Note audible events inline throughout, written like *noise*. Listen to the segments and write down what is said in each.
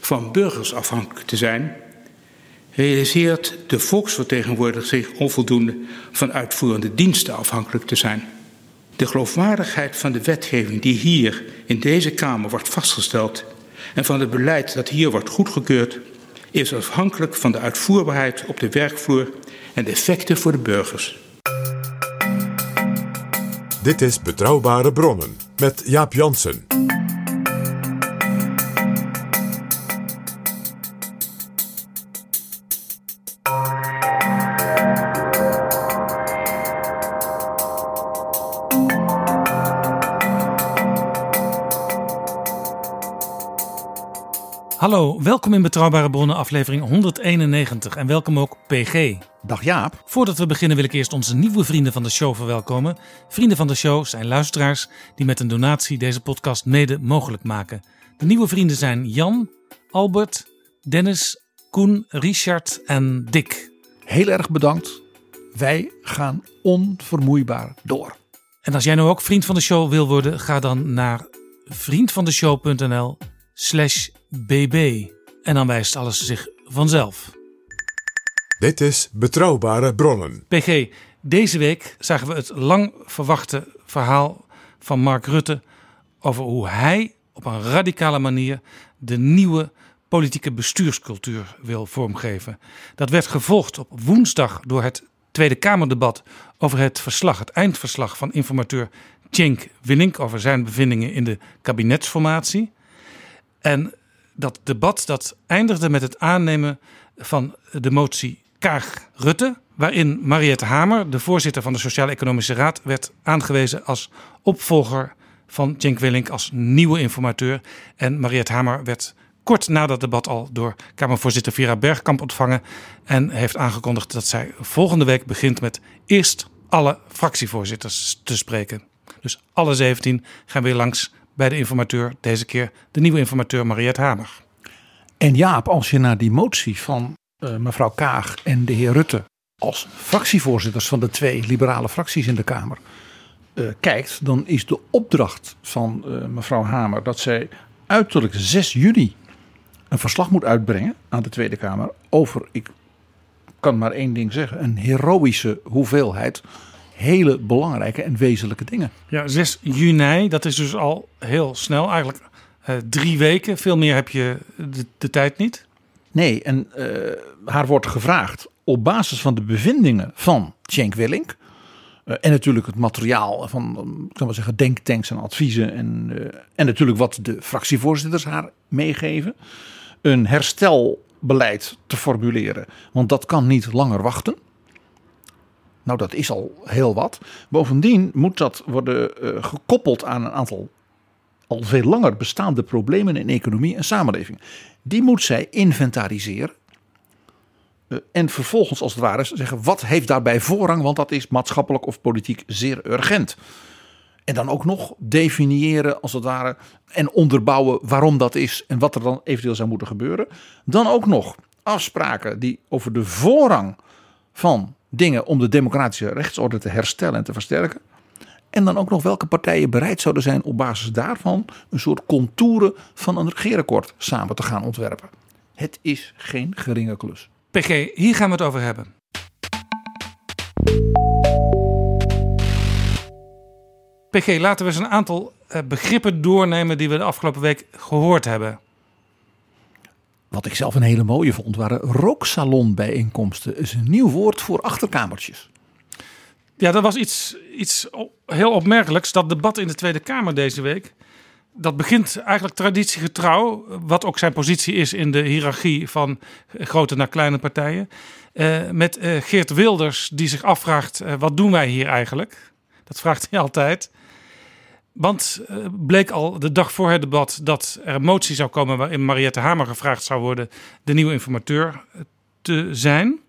van burgers afhankelijk te zijn, realiseert de volksvertegenwoordiger zich onvoldoende van uitvoerende diensten afhankelijk te zijn. De geloofwaardigheid van de wetgeving die hier in deze Kamer wordt vastgesteld en van het beleid dat hier wordt goedgekeurd, is afhankelijk van de uitvoerbaarheid op de werkvloer en de effecten voor de burgers. Dit is Betrouwbare Bronnen met Jaap Jansen. Hallo, welkom in Betrouwbare Bronnen aflevering 191 en welkom ook PG. Dag Jaap. Voordat we beginnen wil ik eerst onze nieuwe vrienden van de show verwelkomen. Vrienden van de show zijn luisteraars die met een donatie deze podcast mede mogelijk maken. De nieuwe vrienden zijn Jan, Albert, Dennis, Koen, Richard en Dick. Heel erg bedankt. Wij gaan onvermoeibaar door. En als jij nou ook vriend van de show wil worden, ga dan naar vriendvandeshow.nl slash bb. En dan wijst alles zich vanzelf. Dit is Betrouwbare Bronnen. PG, deze week zagen we het lang verwachte verhaal van Mark Rutte over hoe hij op een radicale manier de nieuwe politieke bestuurscultuur wil vormgeven. Dat werd gevolgd op woensdag door het Tweede Kamerdebat over het verslag, het eindverslag van informateur Cenk Willink over zijn bevindingen in de kabinetsformatie. En dat debat dat eindigde met het aannemen van de motie Kaag-Rutte, waarin Mariette Hamer, de voorzitter van de Sociaal-Economische Raad, werd aangewezen als opvolger van Cenk Willink als nieuwe informateur. En Mariette Hamer werd kort na dat debat al door Kamervoorzitter Vera Bergkamp ontvangen en heeft aangekondigd dat zij volgende week begint met eerst alle fractievoorzitters te spreken. Dus alle 17 gaan weer langs bij de informateur, deze keer de nieuwe informateur Mariette Hamer. En Jaap, als je naar die motie van eh, mevrouw Kaag en de heer Rutte als fractievoorzitters van de twee liberale fracties in de Kamer eh, kijkt, dan is de opdracht van eh, mevrouw Hamer dat zij uiterlijk 6 juni een verslag moet uitbrengen aan de Tweede Kamer over, ik kan maar één ding zeggen, een heroïsche hoeveelheid hele belangrijke en wezenlijke dingen. Ja, 6 juni, dat is dus al heel snel, eigenlijk eh, drie weken. Veel meer heb je de, de tijd niet. Nee, en eh, haar wordt gevraagd op basis van de bevindingen van Cenk Willink. eh, en natuurlijk het materiaal van, ik kan maar zeggen, denktanks en adviezen. En, en natuurlijk wat de fractievoorzitters haar meegeven. Een herstelbeleid te formuleren. Want dat kan niet langer wachten. Nou, dat is al heel wat. Bovendien moet dat worden eh, gekoppeld aan een aantal al veel langer bestaande problemen in economie en samenleving. Die moet zij inventariseren. Eh, En vervolgens als het ware zeggen wat heeft daarbij voorrang, want dat is maatschappelijk of politiek zeer urgent. En dan ook nog definiëren als het ware en onderbouwen waarom dat is en wat er dan eventueel zou moeten gebeuren. Dan ook nog afspraken die over de voorrang van dingen om de democratische rechtsorde te herstellen en te versterken. En dan ook nog welke partijen bereid zouden zijn op basis daarvan een soort contouren van een regeerakkoord samen te gaan ontwerpen. Het is geen geringe klus. PG, hier gaan we het over hebben. PG, laten we eens een aantal eh, begrippen doornemen die we de afgelopen week gehoord hebben. Wat ik zelf een hele mooie vond, waren rooksalonbijeenkomsten. Dat is een nieuw woord voor achterkamertjes. Ja, dat was iets, iets heel opmerkelijks. Dat debat in de Tweede Kamer deze week. Dat begint eigenlijk traditiegetrouw, wat ook zijn positie is in de hiërarchie van grote naar kleine partijen. Uh, met uh, Geert Wilders, die zich afvraagt: uh, wat doen wij hier eigenlijk? Dat vraagt hij *laughs* altijd. Want uh, bleek al de dag voor het debat dat er een motie zou komen waarin Mariette Hamer gevraagd zou worden de nieuwe informateur te zijn.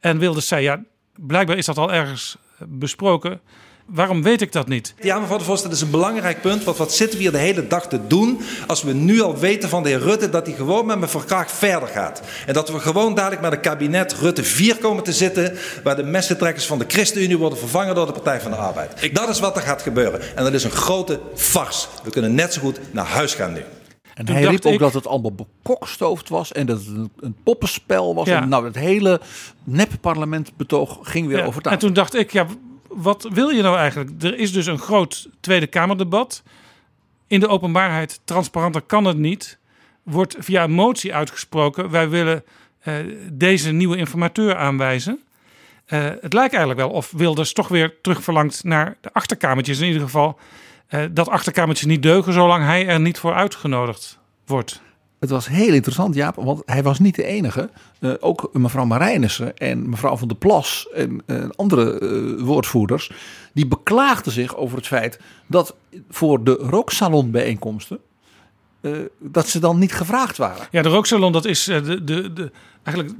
En Wilders zei: ja, blijkbaar is dat al ergens besproken. Waarom weet ik dat niet? Ja, mevrouw de Vos, dat is een belangrijk punt. Want wat zitten we hier de hele dag te doen als we nu al weten van de heer Rutte dat hij gewoon met mijn verkracht verder gaat. En dat we gewoon dadelijk met een kabinet Rutte 4 komen te zitten waar de messentrekkers van de ChristenUnie worden vervangen door de Partij van de Arbeid. Ik... Dat is wat er gaat gebeuren. En dat is een grote farce. We kunnen net zo goed naar huis gaan nu. En Toen hij riep ook ik... dat het allemaal bekokstoofd was en dat het een poppenspel was. Ja. En nou, het hele nep-parlementbetoog ging weer ja. over tafel. En toen dacht ik, ja, wat wil je nou eigenlijk? Er is dus een groot Tweede Kamerdebat. In de openbaarheid, transparanter kan het niet. Wordt via een motie uitgesproken: wij willen uh, deze nieuwe informateur aanwijzen. Uh, het lijkt eigenlijk wel of Wilders toch weer terugverlangt naar de achterkamertjes. In ieder geval uh, dat achterkamertjes niet deugen zolang hij er niet voor uitgenodigd wordt. Het was heel interessant, Jaap, want hij was niet de enige. Uh, ook mevrouw Marijnissen en mevrouw van der Plas en uh, andere uh, woordvoerders... die beklaagden zich over het feit dat voor de rooksalonbijeenkomsten... dat ze dan niet gevraagd waren. Ja, de rooksalon, dat is de, de, de, eigenlijk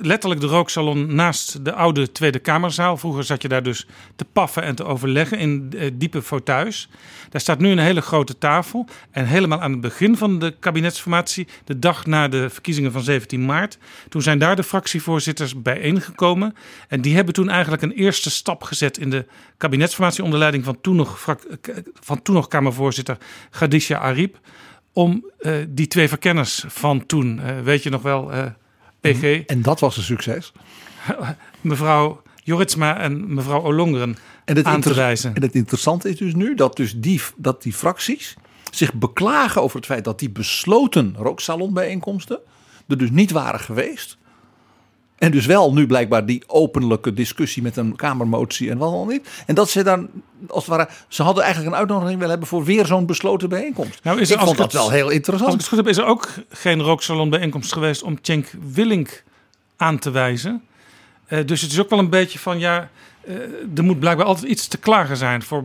letterlijk de rooksalon naast de oude Tweede Kamerzaal. Vroeger zat je daar dus te paffen en te overleggen in uh, diepe fauteuils. Daar staat nu een hele grote tafel. En helemaal aan het begin van de kabinetsformatie, de dag na de verkiezingen van 17 maart, toen zijn daar de fractievoorzitters bijeengekomen. En die hebben toen eigenlijk een eerste stap gezet in de kabinetsformatie onder leiding van toen nog, van toen nog Kamervoorzitter Khadija Ariep. Om uh, die twee verkenners van toen, weet je nog wel, PG. En dat was een succes. *laughs* Mevrouw Joritsma en mevrouw Olongeren en het aan te wijzen. En het interessante is dus nu dat, dus die, dat die fracties zich beklagen over het feit dat die besloten rooksalonbijeenkomsten er dus niet waren geweest. En dus wel nu blijkbaar die openlijke discussie met een kamermotie en wat dan niet. En dat ze dan, als het ware, ze hadden eigenlijk een uitnodiging willen hebben voor weer zo'n besloten bijeenkomst. Nou is ik vond dat wel heel interessant. Als ik het goed heb, is er ook geen rooksalonbijeenkomst geweest om Cenk Willink aan te wijzen. Uh, dus het is ook wel een beetje van, ja, uh, er moet blijkbaar altijd iets te klagen zijn voor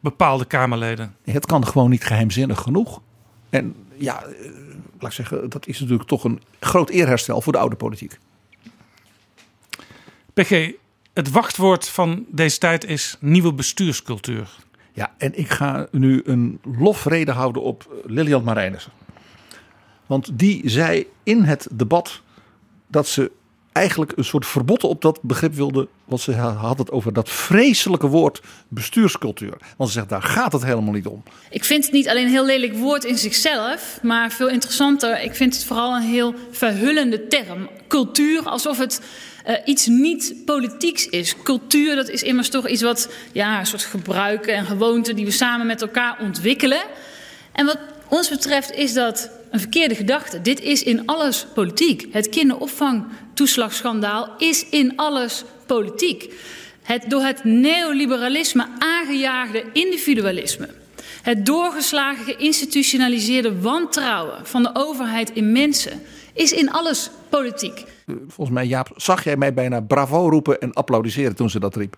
bepaalde Kamerleden. Het kan gewoon niet geheimzinnig genoeg. En ja, uh, laat ik zeggen, dat is natuurlijk toch een groot eerherstel voor de oude politiek. PG, het wachtwoord van deze tijd is nieuwe bestuurscultuur. Ja, en ik ga nu een lofrede houden op Lilian Marijnissen. Want die zei in het debat dat ze eigenlijk een soort verbod op dat begrip wilde. Want ze had het over dat vreselijke woord bestuurscultuur. Want ze zegt, daar gaat het helemaal niet om. Ik vind het niet alleen een heel lelijk woord in zichzelf. Maar veel interessanter, ik vind het vooral een heel verhullende term. Cultuur, alsof het uh, iets niet politieks is. Cultuur, dat is immers toch iets wat, ja, een soort gebruiken en gewoonten die we samen met elkaar ontwikkelen. En wat ons betreft is dat een verkeerde gedachte. Dit is in alles politiek. Het kinderopvangtoeslagschandaal is in alles politiek. Het door het neoliberalisme aangejaagde individualisme. Het doorgeslagen geïnstitutionaliseerde wantrouwen van de overheid in mensen is in alles politiek. Volgens mij, Jaap, zag jij mij bijna bravo roepen en applaudisseren toen ze dat riep.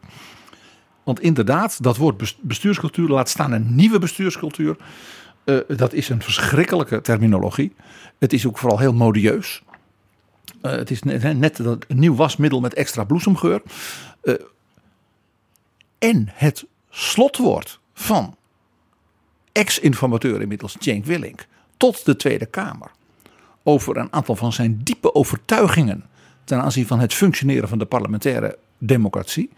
Want inderdaad, dat woord bestuurscultuur laat staan een nieuwe bestuurscultuur. Uh, dat is een verschrikkelijke terminologie. Het is ook vooral heel modieus. Uh, het is net, net nieuw wasmiddel met extra bloesemgeur. Uh, en het slotwoord van ex-informateur inmiddels Cenk Willink tot de Tweede Kamer over een aantal van zijn diepe overtuigingen ten aanzien van het functioneren van de parlementaire democratie.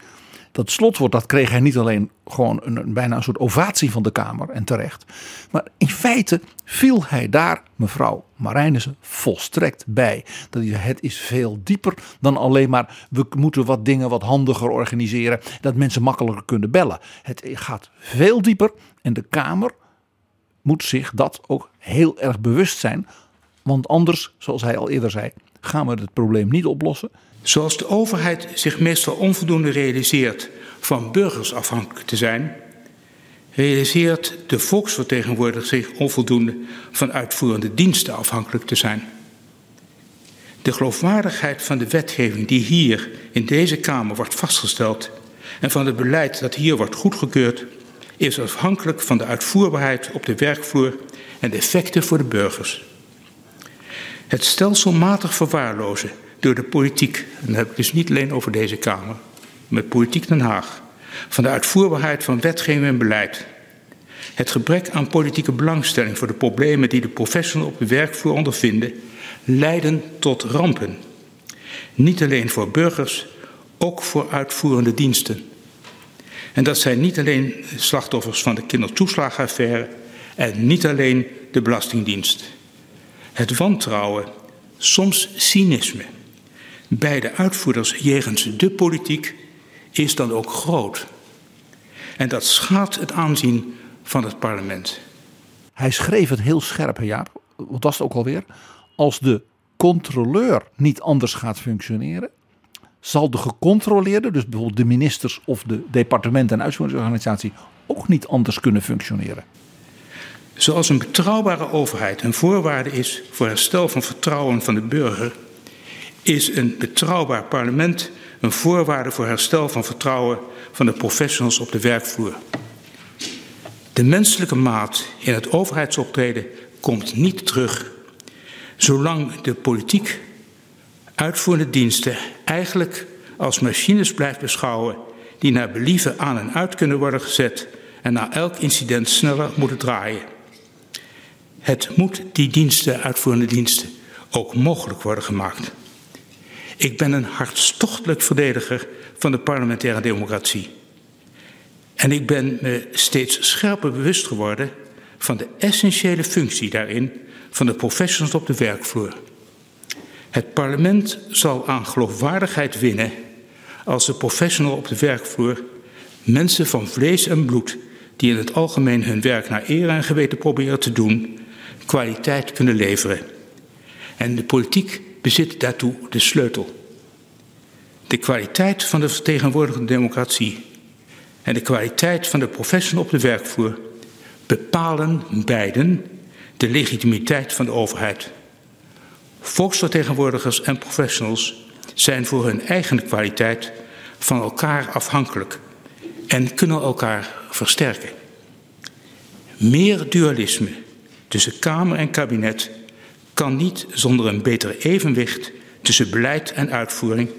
Dat slotwoord dat kreeg hij niet alleen gewoon een, bijna een soort ovatie van de Kamer en terecht. Maar in feite viel hij daar mevrouw Marijnissen volstrekt bij. Dat het is veel dieper dan alleen maar we moeten wat dingen wat handiger organiseren. Dat mensen makkelijker kunnen bellen. Het gaat veel dieper en de Kamer moet zich dat ook heel erg bewust zijn Want anders, zoals hij al eerder zei, gaan we het probleem niet oplossen. Zoals de overheid zich meestal onvoldoende realiseert van burgers afhankelijk te zijn, realiseert de volksvertegenwoordiger zich onvoldoende van uitvoerende diensten afhankelijk te zijn. De geloofwaardigheid van de wetgeving die hier in deze Kamer wordt vastgesteld en van het beleid dat hier wordt goedgekeurd, is afhankelijk van de uitvoerbaarheid op de werkvloer en de effecten voor de burgers. Het stelselmatig verwaarlozen door de politiek, en dan heb ik dus niet alleen over deze Kamer, met politiek Den Haag, van de uitvoerbaarheid van wetgeving en beleid. Het gebrek aan politieke belangstelling voor de problemen die de professionals op de werkvloer ondervinden, leiden tot rampen. Niet alleen voor burgers, ook voor uitvoerende diensten. En dat zijn niet alleen slachtoffers van de kindertoeslagaffaire en niet alleen de Belastingdienst. Het wantrouwen, soms cynisme, bij de uitvoerders jegens de politiek is dan ook groot. En dat schaadt het aanzien van het parlement. Hij schreef het heel scherp, Jaap. Wat was het ook alweer? Als de controleur niet anders gaat functioneren, zal de gecontroleerde, dus bijvoorbeeld de ministers of de departementen en uitvoeringsorganisatie, ook niet anders kunnen functioneren. Zoals een betrouwbare overheid een voorwaarde is voor herstel van vertrouwen van de burger, is een betrouwbaar parlement een voorwaarde voor herstel van vertrouwen van de professionals op de werkvloer. De menselijke maat in het overheidsoptreden komt niet terug zolang de politiek uitvoerende diensten eigenlijk als machines blijft beschouwen die naar believen aan en uit kunnen worden gezet en na elk incident sneller moeten draaien. Het moet die diensten, uitvoerende diensten, ook mogelijk worden gemaakt. Ik ben een hartstochtelijk verdediger van de parlementaire democratie. En ik ben me steeds scherper bewust geworden van de essentiële functie daarin van de professionals op de werkvloer. Het parlement zal aan geloofwaardigheid winnen als de professional op de werkvloer mensen van vlees en bloed die in het algemeen hun werk naar eer en geweten proberen te doen, kwaliteit kunnen leveren. En de politiek bezit daartoe de sleutel. De kwaliteit van de vertegenwoordigende democratie en de kwaliteit van de professional op de werkvloer bepalen beiden de legitimiteit van de overheid. Volksvertegenwoordigers en professionals zijn voor hun eigen kwaliteit van elkaar afhankelijk en kunnen elkaar versterken. Meer dualisme tussen Kamer en kabinet kan niet zonder een beter evenwicht tussen beleid en uitvoering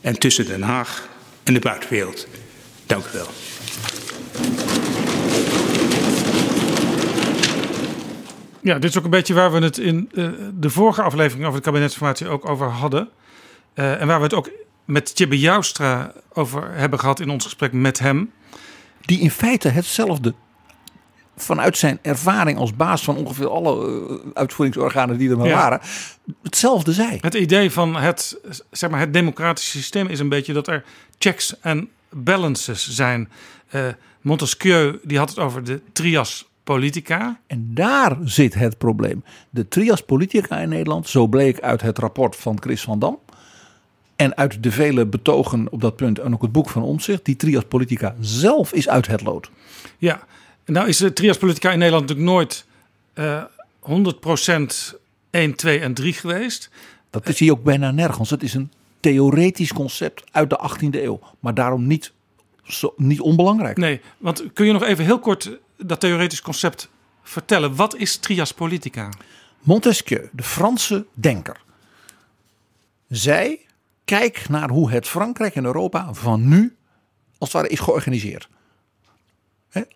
en tussen Den Haag en de buitenwereld. Dank u wel. Ja, dit is ook een beetje waar we het in uh, de vorige aflevering over de kabinetsformatie ook over hadden. Uh, en waar we het ook met Tjibbe Joustra over hebben gehad in ons gesprek met hem. Die in feite hetzelfde vanuit zijn ervaring als baas van ongeveer alle uh, uitvoeringsorganen die er maar ja. waren, hetzelfde zei. Het idee van het, zeg maar, het democratische systeem is een beetje dat er checks en balances zijn. Uh, Montesquieu die had het over de trias politica. En daar zit het probleem. De trias politica in Nederland, zo bleek uit het rapport van Chris van Dam. En uit de vele betogen op dat punt en ook het boek van Omtzigt. Die trias politica zelf is uit het lood. Ja, nou is de trias politica in Nederland natuurlijk nooit uh, 100% 1, 2 en 3 geweest. Dat is hier ook bijna nergens. Het is een theoretisch concept uit de 18e eeuw. Maar daarom niet, zo, niet onbelangrijk. Nee, want kun je nog even heel kort dat theoretisch concept vertellen. Wat is trias politica? Montesquieu, de Franse denker, zei: kijk naar hoe het Frankrijk en Europa van nu als het ware is georganiseerd.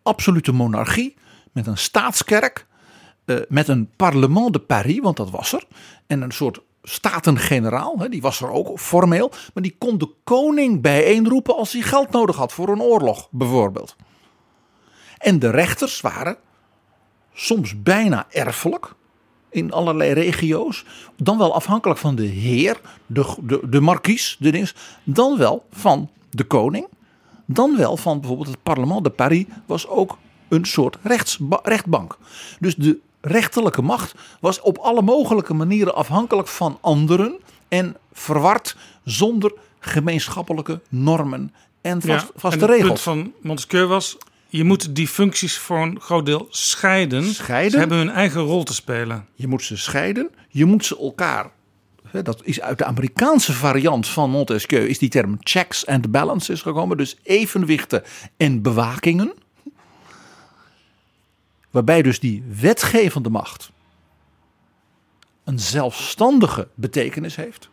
Absolute monarchie met een staatskerk, uh, met een parlement de Paris, want dat was er, en een soort staten-generaal, die was er ook formeel, maar die kon de koning bijeenroepen als hij geld nodig had voor een oorlog, bijvoorbeeld. En de rechters waren soms bijna erfelijk in allerlei regio's. Dan wel afhankelijk van de heer, de, de, de markies, de dings, dan wel van de koning. Dan wel van bijvoorbeeld het parlement de Paris was ook een soort rechtsba, rechtbank. Dus de rechterlijke macht was op alle mogelijke manieren afhankelijk van anderen en verward zonder gemeenschappelijke normen en vast, Ja, vaste en het regels. punt van Montesquieu was... je moet die functies voor een groot deel scheiden. Scheiden? Ze hebben hun eigen rol te spelen. Je moet ze scheiden, je moet ze elkaar. Dat is uit de Amerikaanse variant van Montesquieu is die term checks and balances gekomen, dus evenwichten en bewakingen. Waarbij dus die wetgevende macht een zelfstandige betekenis heeft.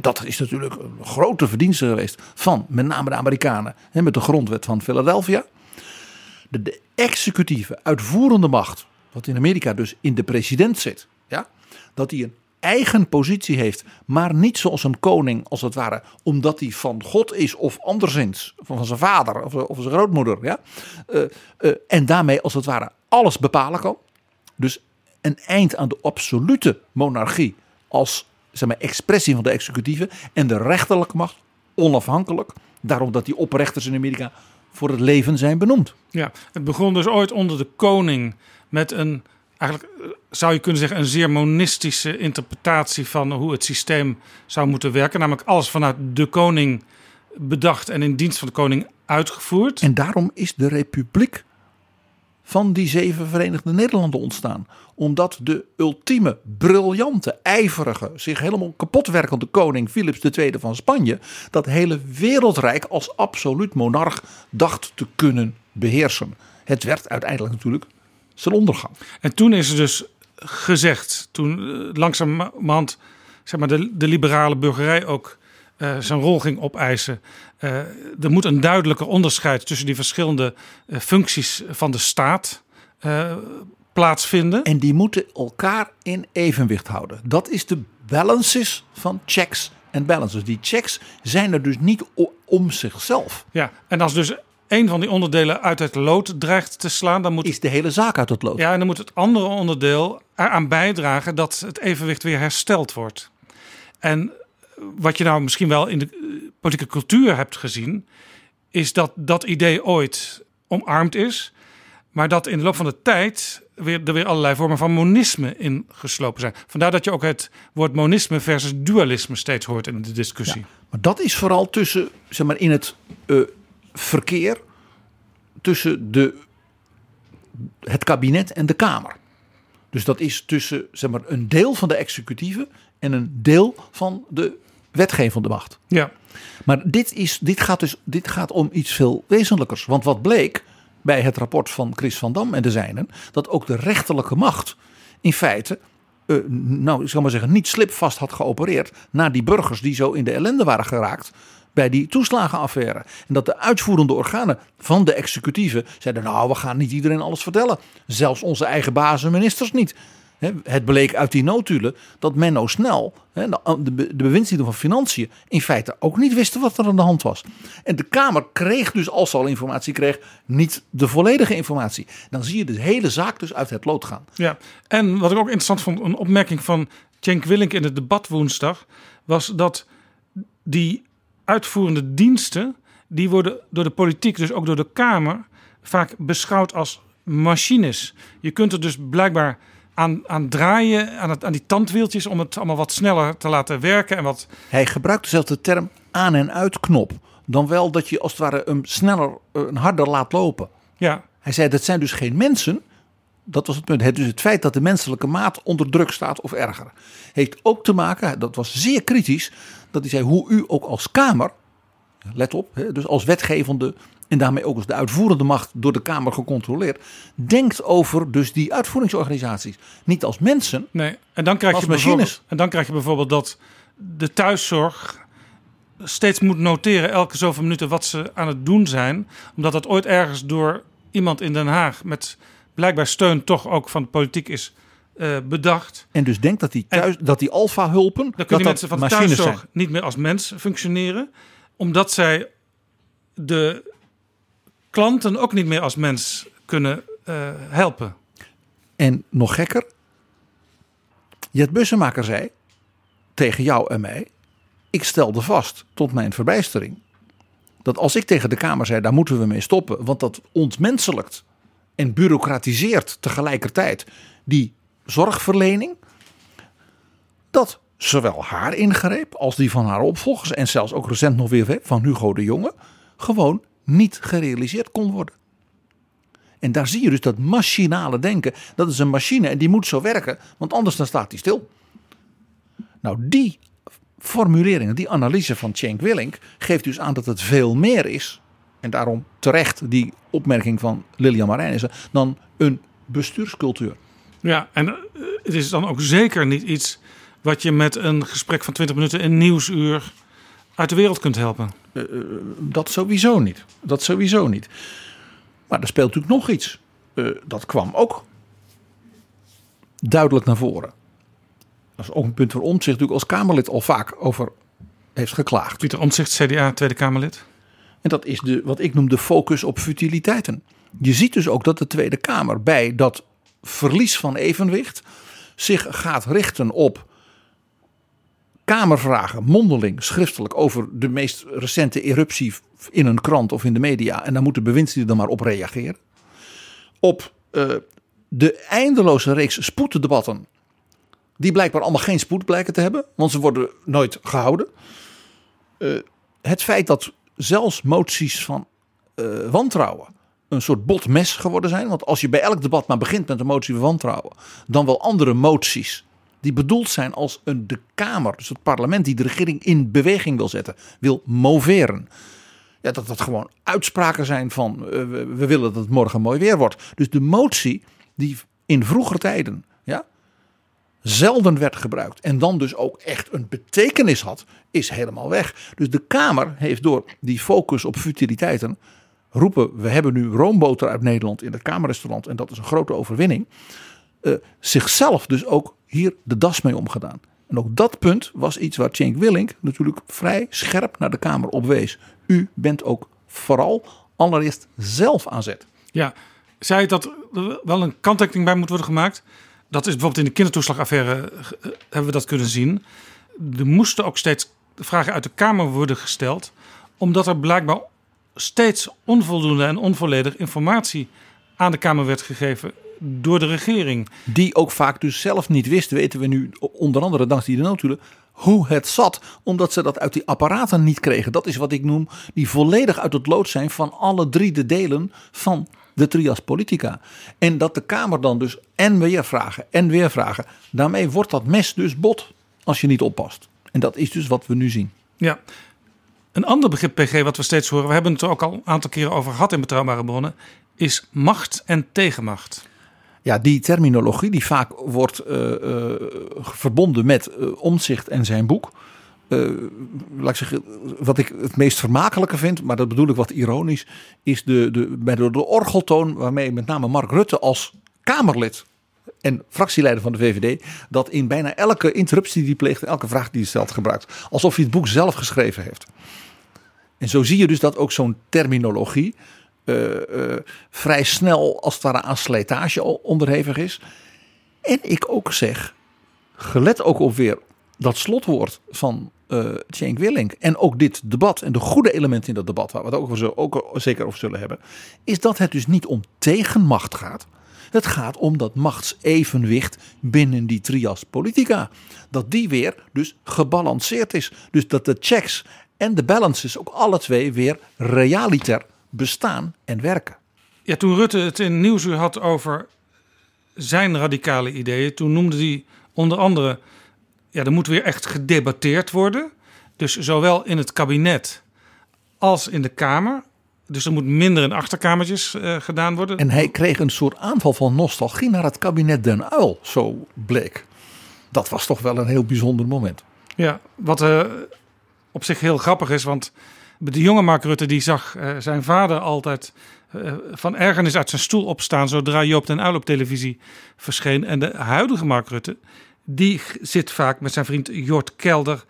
Dat is natuurlijk een grote verdienste geweest van met name de Amerikanen met de grondwet van Philadelphia. De, de executieve, uitvoerende macht, wat in Amerika dus in de president zit, ja, dat hij een eigen positie heeft, maar niet zoals een koning, als het ware, omdat hij van God is of anderszins, van zijn vader of, of zijn grootmoeder, ja, Eh, eh, en daarmee als het ware alles bepalen kan. Dus een eind aan de absolute monarchie als zeg maar, expressie van de executieve en de rechterlijke macht onafhankelijk. Daarom dat die oprechters in Amerika voor het leven zijn benoemd. Ja, het begon dus ooit onder de koning met een, eigenlijk eh, zou je kunnen zeggen, een zeer monistische interpretatie van hoe het systeem zou moeten werken. Namelijk alles vanuit de koning bedacht en in dienst van de koning uitgevoerd. En daarom is de republiek van die zeven Verenigde Nederlanden ontstaan. Omdat de ultieme, briljante, ijverige, zich helemaal kapotwerkende koning Philips II van Spanje dat hele wereldrijk als absoluut monarch dacht te kunnen beheersen. Het werd uiteindelijk natuurlijk zijn ondergang. En toen is er dus gezegd, toen eh, langzamerhand zeg maar, de, de liberale burgerij ook eh, zijn rol ging opeisen. eh, er moet een duidelijker onderscheid tussen die verschillende functies van de staat eh, plaatsvinden. En die moeten elkaar in evenwicht houden. Dat is de balances van checks en balances. Die checks zijn er dus niet om zichzelf. Ja, en als dus een van die onderdelen uit het lood dreigt te slaan, dan moet, Is de hele zaak uit het lood. ja, en dan moet het andere onderdeel eraan bijdragen dat het evenwicht weer hersteld wordt. En wat je nou misschien wel in de eh, politieke cultuur hebt gezien, is dat dat idee ooit omarmd is, maar dat in de loop van de tijd weer, er weer allerlei vormen van monisme in geslopen zijn. Vandaar dat je ook het woord monisme versus dualisme steeds hoort in de discussie. Maar dat is vooral tussen, zeg maar, in het eh, verkeer tussen de, het kabinet en de Kamer. Dus dat is tussen zeg maar, een deel van de executieve en een deel van de wetgevende macht. Ja. Maar dit, is, dit, gaat dus, dit gaat om iets veel wezenlijkers. Want wat bleek bij het rapport van Chris van Dam en de zijnen, dat ook de rechterlijke macht in feite, eh, nou ik zal maar zeggen, niet slipvast had geopereerd naar die burgers die zo in de ellende waren geraakt bij die toeslagenaffaire. En dat de uitvoerende organen van de executieve zeiden, nou we gaan niet iedereen alles vertellen. Zelfs onze eigen bazen ministers niet. Het bleek uit die notulen dat Menno Snel, de bewindslieden van Financiën, in feite ook niet wisten wat er aan de hand was. En de Kamer kreeg dus, als ze al informatie kreeg, niet de volledige informatie. Dan zie je de hele zaak dus uit het lood gaan. Ja, en wat ik ook interessant vond, een opmerking van Cenk Willink in het debat woensdag, was dat die uitvoerende diensten, die worden door de politiek, dus ook door de Kamer, vaak beschouwd als machines. Je kunt er dus blijkbaar aan, aan draaien, aan, het, aan die tandwieltjes, om het allemaal wat sneller te laten werken. En wat, Hij gebruikte zelfs de term aan- en uitknop. Dan wel dat je als het ware hem sneller, eh, harder laat lopen. ja, Hij zei dat zijn dus geen mensen. Dat was het punt. Het, dus het feit dat de menselijke maat onder druk staat of erger. Heeft ook te maken, dat was zeer kritisch. Dat hij zei hoe u ook als Kamer, let op, dus als wetgevende en daarmee ook als de uitvoerende macht door de Kamer gecontroleerd. Denkt over dus die uitvoeringsorganisaties. Niet als mensen. nee. En dan krijg, Als je machines. en dan krijg je bijvoorbeeld dat de thuiszorg steeds moet noteren elke zoveel minuten wat ze aan het doen zijn. Omdat dat ooit ergens door iemand in Den Haag met blijkbaar steun toch ook van de politiek is eh, bedacht. En dus denkt dat die, thuis, dat die alfa-hulpen, Dan dat kunnen mensen van de thuiszorg zijn. niet meer als mens functioneren. Omdat zij de klanten ook niet meer als mens kunnen eh, helpen. En nog gekker, Jet Bussemaker zei tegen jou en mij: Ik stelde vast tot mijn verbijstering dat als ik tegen de Kamer zei: daar moeten we mee stoppen, want dat ontmenselijkt en bureaucratiseert tegelijkertijd die zorgverlening. Dat zowel haar ingreep als die van haar opvolgers en zelfs ook recent nog weer van Hugo de Jonge gewoon niet gerealiseerd kon worden. En daar zie je dus dat machinale denken. Dat is een machine en die moet zo werken, want anders dan staat die stil. Nou, die formuleringen, die analyse van Cenk Willink geeft dus aan dat het veel meer is. En daarom terecht die opmerking van Lilian Marijnissen dan een bestuurscultuur. Ja, en eh, het is dan ook zeker niet iets wat je met een gesprek van 20 minuten in nieuwsuur uit de wereld kunt helpen. Uh, dat sowieso niet. Dat sowieso niet. Maar er speelt natuurlijk nog iets. Uh, dat kwam ook duidelijk naar voren. Dat is ook een punt waar Omtzigt natuurlijk als Kamerlid al vaak over heeft geklaagd. Pieter Omtzigt, CDA, Tweede Kamerlid. En dat is de, wat ik noem de focus op futiliteiten. Je ziet dus ook dat de Tweede Kamer bij dat verlies van evenwicht zich gaat richten op Kamervragen, mondeling, schriftelijk over de meest recente eruptie in een krant of in de media. En daar moet de bewindslieden dan maar op reageren. Op uh, de eindeloze reeks spoeddebatten, die blijkbaar allemaal geen spoed blijken te hebben, want ze worden nooit gehouden. Uh, het feit dat zelfs moties van uh, wantrouwen een soort botmes geworden zijn. Want als je bij elk debat maar begint met een motie van wantrouwen, dan wel andere moties die bedoeld zijn als een, de Kamer, dus het parlement die de regering in beweging wil zetten, wil moveren. Ja, dat dat gewoon uitspraken zijn van uh, we, willen dat het morgen mooi weer wordt. Dus de motie die in vroegere tijden ja, zelden werd gebruikt en dan dus ook echt een betekenis had, is helemaal weg. Dus de Kamer heeft door die focus op futiliteiten roepen we hebben nu roomboter uit Nederland in het Kamerrestaurant en dat is een grote overwinning. Uh, zichzelf dus ook hier de das mee omgedaan. En ook dat punt was iets waar Cenk Willink natuurlijk vrij scherp naar de Kamer op wees. U bent ook vooral allereerst zelf aan zet. Ja, zei dat er wel een kanttekening bij moet worden gemaakt. Dat is bijvoorbeeld in de kindertoeslagaffaire eh, hebben we dat kunnen zien. Er moesten ook steeds vragen uit de Kamer worden gesteld. Omdat er blijkbaar steeds onvoldoende en onvolledig informatie aan de Kamer werd gegeven door de regering. Die ook vaak dus zelf niet wist, weten we nu onder andere dankzij de notulen, hoe het zat. Omdat ze dat uit die apparaten niet kregen. Dat is wat ik noem die volledig uit het lood zijn van alle drie de delen van de trias politica. En dat de Kamer dan dus en weer vragen en weer vragen. Daarmee wordt dat mes dus bot als je niet oppast. En dat is dus wat we nu zien. Ja. Een ander begrip, PG, wat we steeds horen, we hebben het er ook al een aantal keren over gehad in betrouwbare bronnen, is macht en tegenmacht ja, die terminologie die vaak wordt uh, uh, verbonden met uh, omzicht en zijn boek. laat ik zeggen, wat ik het meest vermakelijke vind, maar dat bedoel ik wat ironisch, is de, de, de, de orgeltoon waarmee met name Mark Rutte als Kamerlid en fractieleider van de VVD dat in bijna elke interruptie die pleegt, elke vraag die hij stelt gebruikt. Alsof hij het boek zelf geschreven heeft. En zo zie je dus dat ook zo'n terminologie uh, vrij snel als het ware aan slijtage onderhevig is. En ik ook zeg, gelet ook op weer dat slotwoord van uh, Willink en ook dit debat en de goede elementen in dat debat, waar we het ook, over, ook zeker over zullen hebben, is dat het dus niet om tegenmacht gaat. Het gaat om dat machtsevenwicht binnen die trias politica. Dat die weer dus gebalanceerd is. Dus dat de checks en de balances ook alle twee weer realiter bestaan en werken. Ja, toen Rutte het in Nieuwsuur had over zijn radicale ideeën, toen noemde hij onder andere, ja, er moet weer echt gedebatteerd worden. Dus zowel in het kabinet als in de Kamer. Dus er moet minder in achterkamertjes uh, gedaan worden. En hij kreeg een soort aanval van nostalgie naar het kabinet Den Uil, zo bleek. Dat was toch wel een heel bijzonder moment. Ja, wat uh, op zich heel grappig is, want de jonge Mark Rutte die zag uh, zijn vader altijd van ergernis uit zijn stoel opstaan zodra Joop den Uyl op televisie verscheen. En de huidige Mark Rutte die zit vaak met zijn vriend Jort Kelder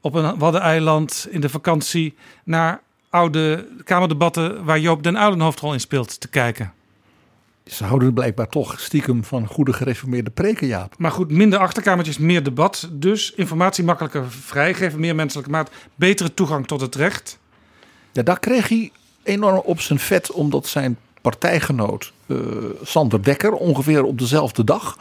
op een waddeneiland in de vakantie naar oude kamerdebatten waar Joop den Uyl een hoofdrol in speelt te kijken. Ze houden blijkbaar toch stiekem van goede gereformeerde preken, Jaap. Maar goed, minder achterkamertjes, meer debat. Dus informatie makkelijker vrijgeven, meer menselijke maat, betere toegang tot het recht. Ja, daar kreeg hij enorm op zijn vet, omdat zijn partijgenoot uh, Sander Dekker ongeveer op dezelfde dag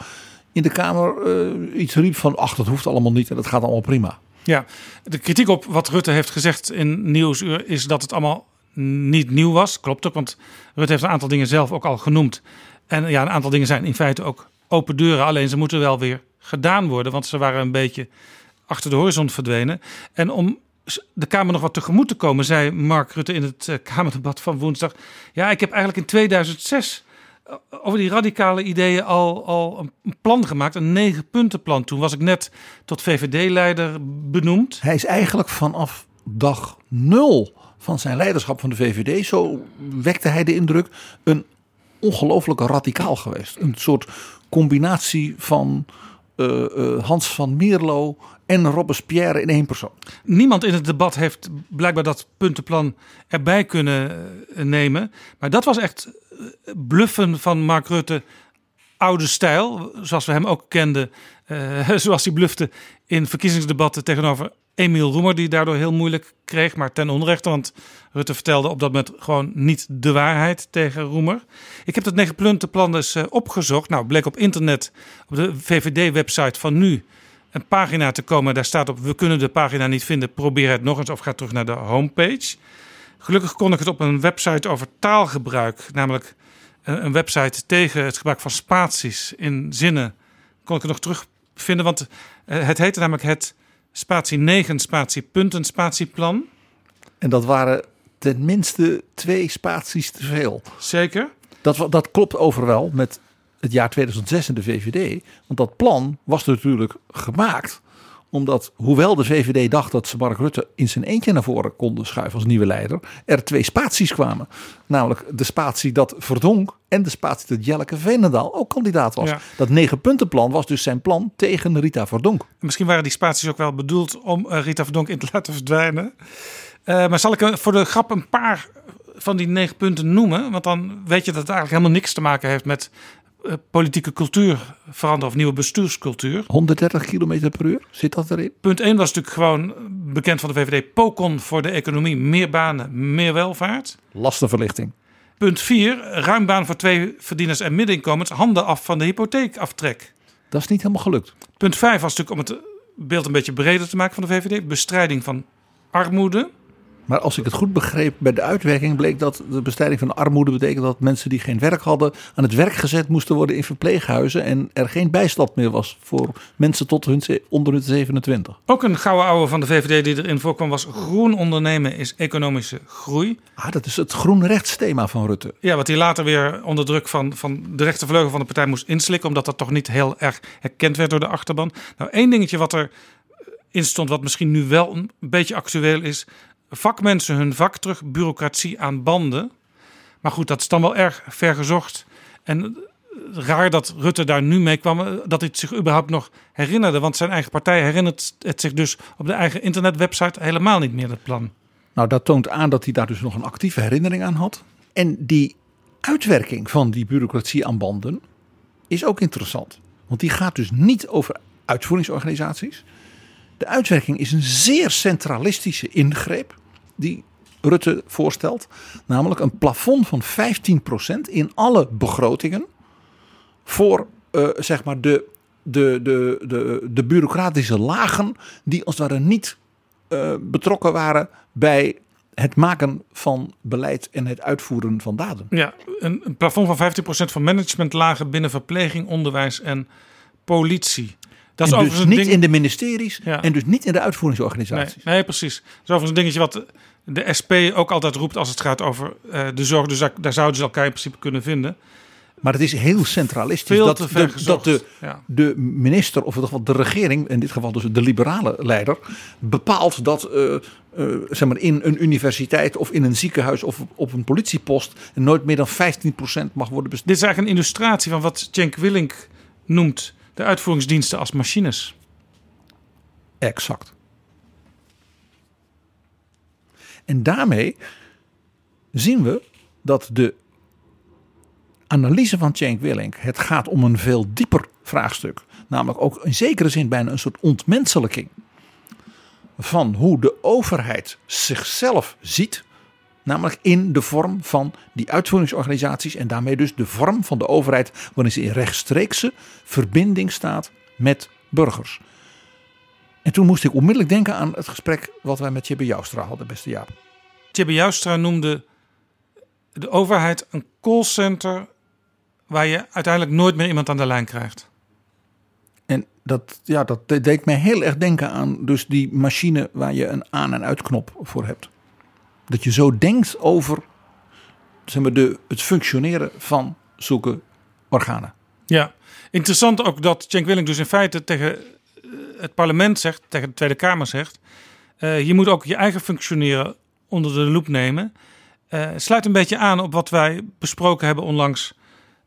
in de Kamer uh, iets riep van ach dat hoeft allemaal niet en dat gaat allemaal prima. Ja, de kritiek op wat Rutte heeft gezegd in Nieuwsuur is dat het allemaal niet nieuw was. Klopt ook, want Rutte heeft een aantal dingen zelf ook al genoemd. En ja, een aantal dingen zijn in feite ook open deuren. Alleen ze moeten wel weer gedaan worden, want ze waren een beetje achter de horizon verdwenen. En om de Kamer nog wat tegemoet te komen, zei Mark Rutte in het eh, Kamerdebat van woensdag. Ja, ik heb eigenlijk in 2006 eh, over die radicale ideeën al, al een plan gemaakt, een negen punten plan. Toen was ik net tot VVD-leider benoemd. Hij is eigenlijk vanaf dag nul van zijn leiderschap van de VVD, zo wekte hij de indruk, een ongelooflijk radicaal geweest. Een soort combinatie van uh, Hans van Mierlo en Robespierre in één persoon. Niemand in het debat heeft blijkbaar dat puntenplan erbij kunnen eh, nemen. Maar dat was echt bluffen van Mark Rutte oude stijl, zoals we hem ook kenden, *laughs* zoals hij blufte in verkiezingsdebatten tegenover Emiel Roemer, die daardoor heel moeilijk kreeg, maar ten onrechte, want Rutte vertelde op dat moment gewoon niet de waarheid tegen Roemer. Ik heb dat negen plan dus uh, opgezocht. Nou, bleek op internet, op de VVD-website van nu, een pagina te komen. Daar staat op, we kunnen de pagina niet vinden, probeer het nog eens of ga terug naar de homepage. Gelukkig kon ik het op een website over taalgebruik, namelijk een website tegen het gebruik van spaties in zinnen, kon ik nog terugvinden. Want eh, het heette namelijk het spatie 9 spatie punten spatieplan. En dat waren tenminste twee spaties te veel. Zeker. Dat, dat klopt overwel met het jaar 2006 in de VVD. Want dat plan was natuurlijk gemaakt omdat, hoewel de VVD dacht dat ze Mark Rutte in zijn eentje naar voren konden schuiven als nieuwe leider, er twee spaties kwamen. Namelijk de spatie dat Verdonk en de spatie dat Jelleke Veenendaal ook kandidaat was. Dat negen puntenplan was dus zijn plan tegen Rita Verdonk. Misschien waren die spaties ook wel bedoeld om eh, Rita Verdonk in te *laughs* laten verdwijnen. Uh, maar zal ik voor de grap een paar van die negen punten noemen? Want dan weet je dat het eigenlijk helemaal niks te maken heeft met eh, politieke cultuur veranderen of nieuwe bestuurscultuur. 130 km per uur, zit dat erin? Punt 1 was natuurlijk gewoon bekend van de VVD. Pokon voor de economie, meer banen, meer welvaart. Lastenverlichting. Punt 4, ruim baan voor twee verdieners en middeninkomens, handen af van de hypotheekaftrek. Dat is niet helemaal gelukt. Punt 5 was natuurlijk om het beeld een beetje breder te maken van de VVD. Bestrijding van armoede. Maar als ik het goed begreep, bij de uitwerking bleek dat de bestrijding van armoede betekent dat mensen die geen werk hadden aan het werk gezet moesten worden in verpleeghuizen en er geen bijstand meer was voor mensen tot hun, onder hun 27. Ook een gouden ouwe van de VVD die erin voorkwam was groen ondernemen is economische groei. Ah, dat is het groen rechtsthema van Rutte. Ja, wat hij later weer onder druk van, van de rechtervleugel van de partij moest inslikken, omdat dat toch niet heel erg herkend werd door de achterban. Nou, één dingetje wat er in stond, wat misschien nu wel een beetje actueel is vakmensen hun vak terug, bureaucratie aan banden. Maar goed, dat is dan wel erg ver gezocht. En raar dat Rutte daar nu mee kwam, eh, dat hij het zich überhaupt nog herinnerde. Want zijn eigen partij herinnert het zich dus op de eigen internetwebsite helemaal niet meer, het plan. Nou, dat toont aan dat hij daar dus nog een actieve herinnering aan had. En die uitwerking van die bureaucratie aan banden is ook interessant. Want die gaat dus niet over uitvoeringsorganisaties. De uitwerking is een zeer centralistische ingreep die Rutte voorstelt. Namelijk een plafond van 15% in alle begrotingen. Voor uh, zeg maar de, de, de, de, de bureaucratische lagen die als het ware niet uh, betrokken waren bij het maken van beleid en het uitvoeren van daden. Ja, een, een plafond van 15% van managementlagen binnen verpleging, onderwijs en politie. Dat is dus niet in de ministeries ja. en dus niet in de uitvoeringsorganisaties. Nee, nee, precies. Dat is overigens een dingetje wat de SP ook altijd roept als het gaat over uh, de zorg. Dus daar, daar, zouden ze elkaar in principe kunnen vinden. Maar het is heel centralistisch Veel dat, de, dat de, ja. de minister, of in ieder geval de regering, in dit geval dus de liberale leider, bepaalt dat uh, uh, zeg maar in een universiteit of in een ziekenhuis of op een politiepost nooit meer dan 15% mag worden besteed. Dit is eigenlijk een illustratie van wat Cenk Willink noemt de uitvoeringsdiensten als machines. Exact. En daarmee zien we dat de analyse van Cenk Willink, het gaat om een veel dieper vraagstuk. Namelijk ook in zekere zin bijna een soort ontmenselijking van hoe de overheid zichzelf ziet Namelijk in de vorm van die uitvoeringsorganisaties en daarmee dus de vorm van de overheid waarin ze in rechtstreekse verbinding staat met burgers. En toen moest ik onmiddellijk denken aan het gesprek wat wij met Tjibbe Joustra hadden, beste Jaap. Tjibbe Joustra noemde de overheid een callcenter waar je uiteindelijk nooit meer iemand aan de lijn krijgt. En dat, ja, dat deed mij heel erg denken aan dus die machine waar je een aan- en uitknop voor hebt. Dat je zo denkt over zeg maar, de, het functioneren van zulke organen. Ja, interessant ook dat Cenk Willink dus in feite tegen eh, het parlement zegt, tegen de Tweede Kamer zegt... Uh, je moet ook je eigen functioneren onder de loep nemen. Uh, sluit een beetje aan op wat wij besproken hebben onlangs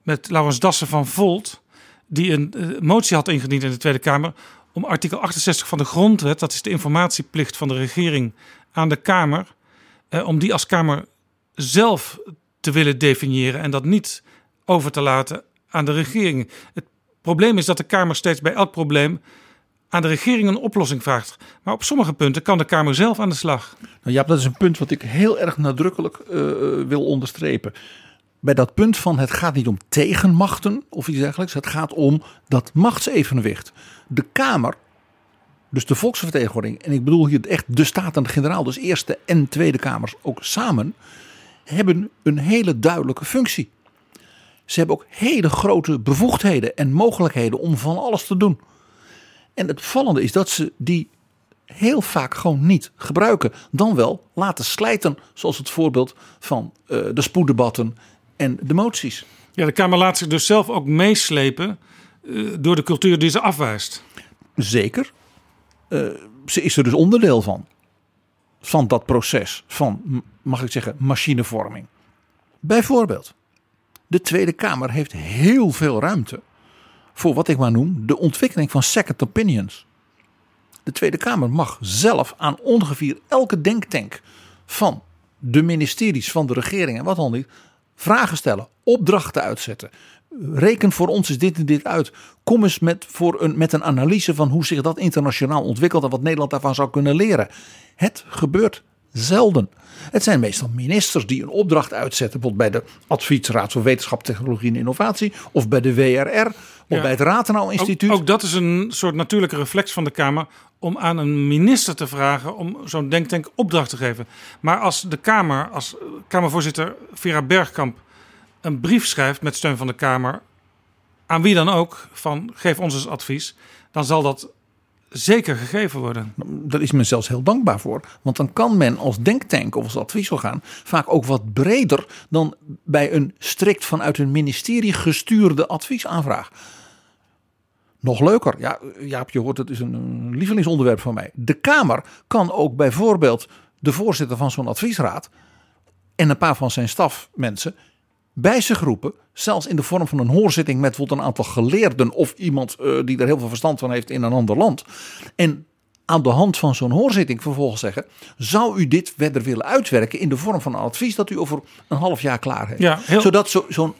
met Laurens Dassen van Volt... die een motie had ingediend in de Tweede Kamer om artikel 68 van de grondwet... dat is de informatieplicht van de regering aan de Kamer... om die als Kamer zelf te willen definiëren en dat niet over te laten aan de regering. Het probleem is dat de Kamer steeds bij elk probleem aan de regering een oplossing vraagt. Maar op sommige punten kan de Kamer zelf aan de slag. Nou ja, dat is een punt wat ik heel erg nadrukkelijk uh, wil onderstrepen. Bij dat punt van het gaat niet om tegenmachten of iets dergelijks. Het gaat om dat machtsevenwicht. De Kamer, dus de volksvertegenwoordiging, en ik bedoel hier echt de Staten-Generaal, dus Eerste en Tweede Kamers ook samen, hebben een hele duidelijke functie. Ze hebben ook hele grote bevoegdheden en mogelijkheden om van alles te doen. En het vallende is dat ze die heel vaak gewoon niet gebruiken. Dan wel laten slijten, zoals het voorbeeld van uh, de spoeddebatten en de moties. Ja, de Kamer laat zich dus zelf ook meeslepen uh, door de cultuur die ze afwijst. Zeker. Uh, ze is er dus onderdeel van. Van dat proces van, mag ik zeggen, machinevorming. Bijvoorbeeld, de Tweede Kamer heeft heel veel ruimte voor wat ik maar noem de ontwikkeling van second opinions. De Tweede Kamer mag zelf aan ongeveer elke denktank van de ministeries van de regering en wat dan niet vragen stellen, opdrachten uitzetten. Reken voor ons is dit en dit uit. Kom eens met, voor een, met een analyse van hoe zich dat internationaal ontwikkelt en wat Nederland daarvan zou kunnen leren. Het gebeurt zelden. Het zijn meestal ministers die een opdracht uitzetten, bijvoorbeeld bij de Adviesraad voor Wetenschap, Technologie en Innovatie, of bij de WRR, of ja. bij het Ratenau Instituut. Ook, ook, dat is een soort natuurlijke reflex van de Kamer om aan een minister te vragen om zo'n denktank opdracht te geven. Maar als de Kamer, als Kamervoorzitter Vera Bergkamp, een brief schrijft met steun van de Kamer, aan wie dan ook, van geef ons eens advies, dan zal dat zeker gegeven worden. Daar is men zelfs heel dankbaar voor. Want dan kan men als denktank of als adviesorgaan vaak ook wat breder dan bij een strikt vanuit een ministerie gestuurde adviesaanvraag. Nog leuker, ja, Jaap, je hoort het is een lievelingsonderwerp van mij. De Kamer kan ook bijvoorbeeld de voorzitter van zo'n adviesraad en een paar van zijn stafmensen bij zich roepen, zelfs in de vorm van een hoorzitting met bijvoorbeeld een aantal geleerden of iemand uh, die er heel veel verstand van heeft in een ander land. En aan de hand van zo'n hoorzitting vervolgens zeggen: zou u dit verder willen uitwerken in de vorm van een advies dat u over een half jaar klaar heeft? Ja, heel... Zodat zo, zo'n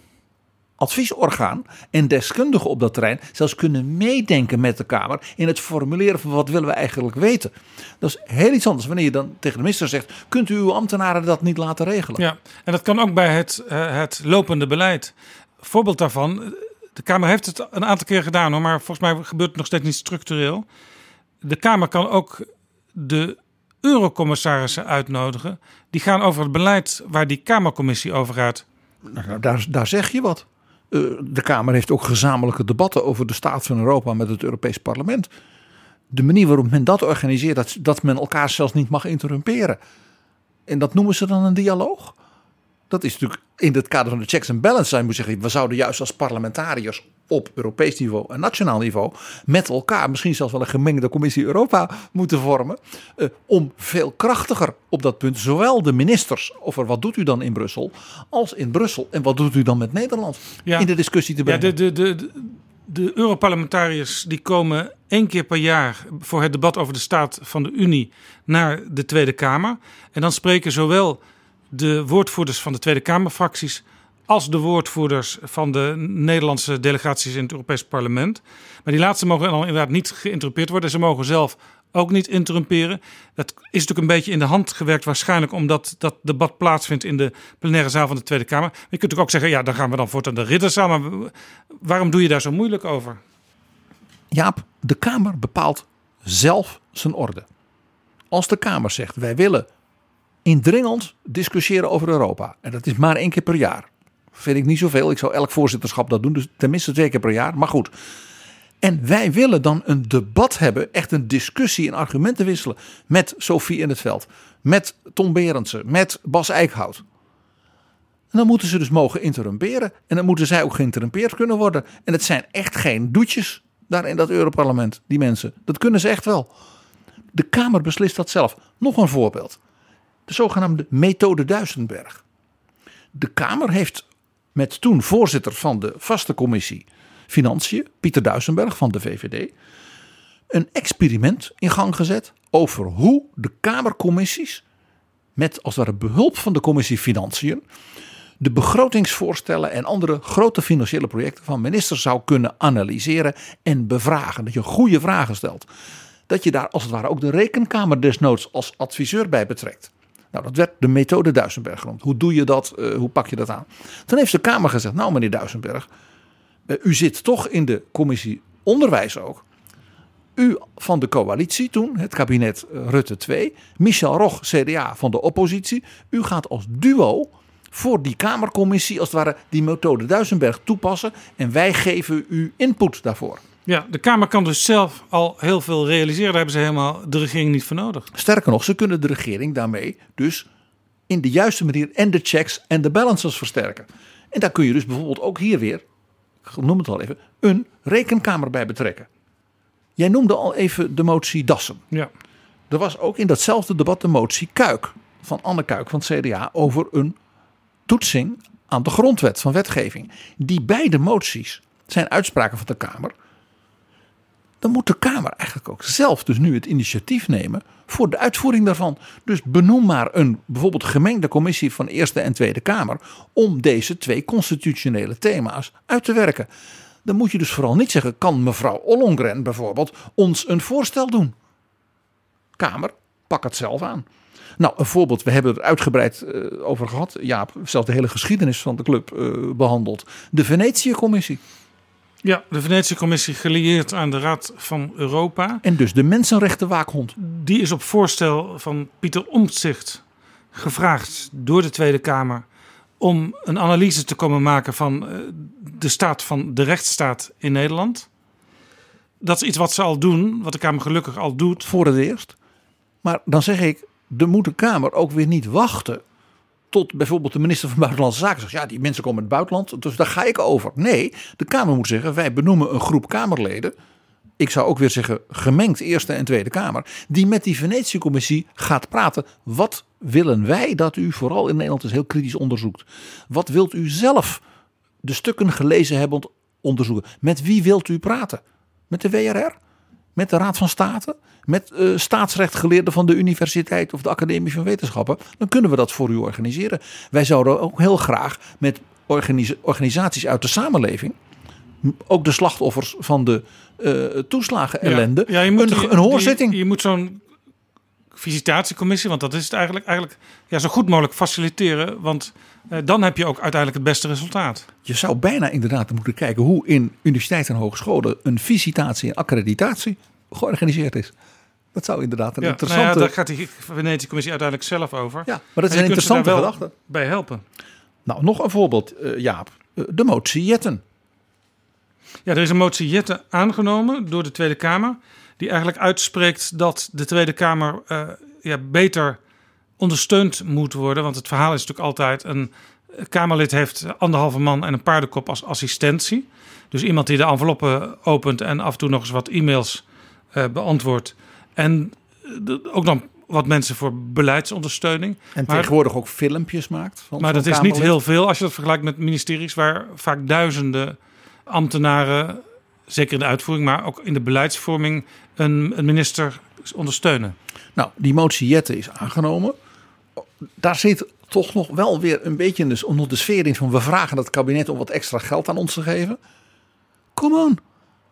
adviesorgaan en deskundigen op dat terrein zelfs kunnen meedenken met de Kamer in het formuleren van wat willen we eigenlijk weten. Dat is heel iets anders wanneer je dan tegen de minister zegt: kunt u uw ambtenaren dat niet laten regelen? Ja, en dat kan ook bij het, uh, het lopende beleid. Voorbeeld daarvan, de Kamer heeft het een aantal keer gedaan, hoor, maar volgens mij gebeurt het nog steeds niet structureel. De Kamer kan ook de eurocommissarissen uitnodigen. Die gaan over het beleid waar die Kamercommissie over gaat. Nou, daar, daar zeg je wat. De Kamer heeft ook gezamenlijke debatten over de staat van Europa met het Europees Parlement. De manier waarop men dat organiseert, dat, dat men elkaar zelfs niet mag interrumperen. En dat noemen ze dan een dialoog. Dat is natuurlijk in het kader van de checks en balances. Zijn moet zeggen, we zouden juist als parlementariërs op Europees niveau en nationaal niveau met elkaar, misschien zelfs wel een gemengde commissie Europa moeten vormen, eh, om veel krachtiger op dat punt, zowel de ministers over wat doet u dan in Brussel, als in Brussel en wat doet u dan met Nederland ja. in de discussie te brengen. Ja, de, de, de, de Europarlementariërs die komen één keer per jaar voor het debat over de staat van de Unie naar de Tweede Kamer. En dan spreken zowel de woordvoerders van de Tweede Kamerfracties als de woordvoerders van de Nederlandse delegaties in het Europees Parlement. Maar die laatste mogen dan inderdaad niet geïnterrupeerd worden. Ze mogen zelf ook niet interrumperen. Dat is natuurlijk een beetje in de hand gewerkt, waarschijnlijk omdat dat debat plaatsvindt in de plenaire zaal van de Tweede Kamer. Maar je kunt ook zeggen, ja, dan gaan we dan voortaan de ridderzaal. Maar waarom doe je daar zo moeilijk over? Jaap, de Kamer bepaalt zelf zijn orde. Als de Kamer zegt, wij willen indringend discussiëren over Europa. En dat is maar één keer per jaar. Vind ik niet zoveel. Ik zou elk voorzitterschap dat doen. Dus tenminste twee keer per jaar. Maar goed. En wij willen dan een debat hebben, echt een discussie en argumenten wisselen met Sophie in het veld, met Tom Berendsen, met Bas Eickhout. En dan moeten ze dus mogen interrumperen. En dan moeten zij ook geïnterrumpeerd kunnen worden. En het zijn echt geen doetjes daar in dat Europarlement, die mensen. Dat kunnen ze echt wel. De Kamer beslist dat zelf. Nog een voorbeeld. De zogenaamde methode Duisenberg. De Kamer heeft met toen voorzitter van de vaste commissie Financiën, Pieter Duisenberg van de VVD, een experiment in gang gezet over hoe de Kamercommissies, met als het ware behulp van de commissie Financiën, de begrotingsvoorstellen en andere grote financiële projecten van ministers zou kunnen analyseren en bevragen. Dat je goede vragen stelt. Dat je daar als het ware ook de rekenkamer desnoods als adviseur bij betrekt. Nou, dat werd de methode Duisenberg genoemd. Hoe doe je dat? Uh, hoe pak je dat aan? Toen heeft de Kamer gezegd: Nou, meneer Duisenberg, uh, u zit toch in de commissie onderwijs ook. U van de coalitie toen, het kabinet Rutte 2, Michel Rog, CDA van de oppositie. U gaat als duo voor die Kamercommissie als het ware die methode Duisenberg toepassen. En wij geven u input daarvoor. Ja, de Kamer kan dus zelf al heel veel realiseren. Daar hebben ze helemaal de regering niet voor nodig. Sterker nog, ze kunnen de regering daarmee dus in de juiste manier en de checks en de balances versterken. En daar kun je dus bijvoorbeeld ook hier weer, ik noem het al even, een rekenkamer bij betrekken. Jij noemde al even de motie Dassen. Ja. Er was ook in datzelfde debat de motie Kuik van Anne Kuik van het CDA over een toetsing aan de grondwet van wetgeving. Die beide moties zijn uitspraken van de Kamer dan moet de Kamer eigenlijk ook zelf dus nu het initiatief nemen voor de uitvoering daarvan. Dus benoem maar een bijvoorbeeld gemengde commissie van Eerste en Tweede Kamer om deze twee constitutionele thema's uit te werken. Dan moet je dus vooral niet zeggen, kan mevrouw Ollongren bijvoorbeeld ons een voorstel doen? Kamer, pak het zelf aan. Nou, een voorbeeld, we hebben er uitgebreid uh, over gehad. Jaap, zelfs de hele geschiedenis van de club uh, behandeld. De Venetië-commissie. Ja, de Venetië-commissie gelieerd aan de Raad van Europa. En dus de mensenrechtenwaakhond. Die is op voorstel van Pieter Omtzigt gevraagd door de Tweede Kamer om een analyse te komen maken van eh, de staat van de rechtsstaat in Nederland. Dat is iets wat ze al doen, wat de Kamer gelukkig al doet. Voor het eerst. Maar dan zeg ik, de moet de Kamer ook weer niet wachten tot bijvoorbeeld de minister van Buitenlandse Zaken zegt: ja, die mensen komen uit het buitenland, dus daar ga ik over. Nee, de Kamer moet zeggen: wij benoemen een groep Kamerleden. Ik zou ook weer zeggen, gemengd Eerste en Tweede Kamer. Die met die Venetië-commissie gaat praten. Wat willen wij dat u vooral in Nederland eens heel kritisch onderzoekt? Wat wilt u zelf de stukken gelezen hebben onderzoeken? Met wie wilt u praten? Met de WRR? met de Raad van State, met uh, staatsrechtgeleerden van de universiteit of de Academie van Wetenschappen, dan kunnen we dat voor u organiseren. Wij zouden ook heel graag met organisaties uit de samenleving, ook de slachtoffers van de uh, toeslagen ellende, ja, je moet, een, een hoorzitting. Je, je moet zo'n visitatiecommissie, want dat is het eigenlijk, eigenlijk ja, zo goed mogelijk faciliteren. Want uh, dan heb je ook uiteindelijk het beste resultaat. Je zou bijna inderdaad moeten kijken hoe in universiteiten en hogescholen een visitatie en accreditatie georganiseerd is. Dat zou inderdaad een ja, interessante... Nou ja, daar gaat die Venetië-commissie uiteindelijk zelf over. Ja, maar dat is een interessante gedachte. bij helpen. Nou, nog een voorbeeld, uh, Jaap. Uh, de motie Jetten. Ja, er is een motie Jetten aangenomen door de Tweede Kamer die eigenlijk uitspreekt dat de Tweede Kamer uh, ja, beter ondersteund moet worden. Want het verhaal is natuurlijk altijd: een Kamerlid heeft anderhalve man en een paardenkop als assistentie. Dus iemand die de enveloppen opent en af en toe nog eens wat e-mails uh, beantwoordt. En uh, ook dan wat mensen voor beleidsondersteuning. En maar, tegenwoordig ook filmpjes maakt. Van, maar dat is niet heel veel als je dat vergelijkt met ministeries waar vaak duizenden ambtenaren zeker in de uitvoering, maar ook in de beleidsvorming, een, een minister ondersteunen. Nou, die motie Jette is aangenomen. Daar zit toch nog wel weer een beetje dus onder de sfeer in van we vragen het kabinet om wat extra geld aan ons te geven. Come on.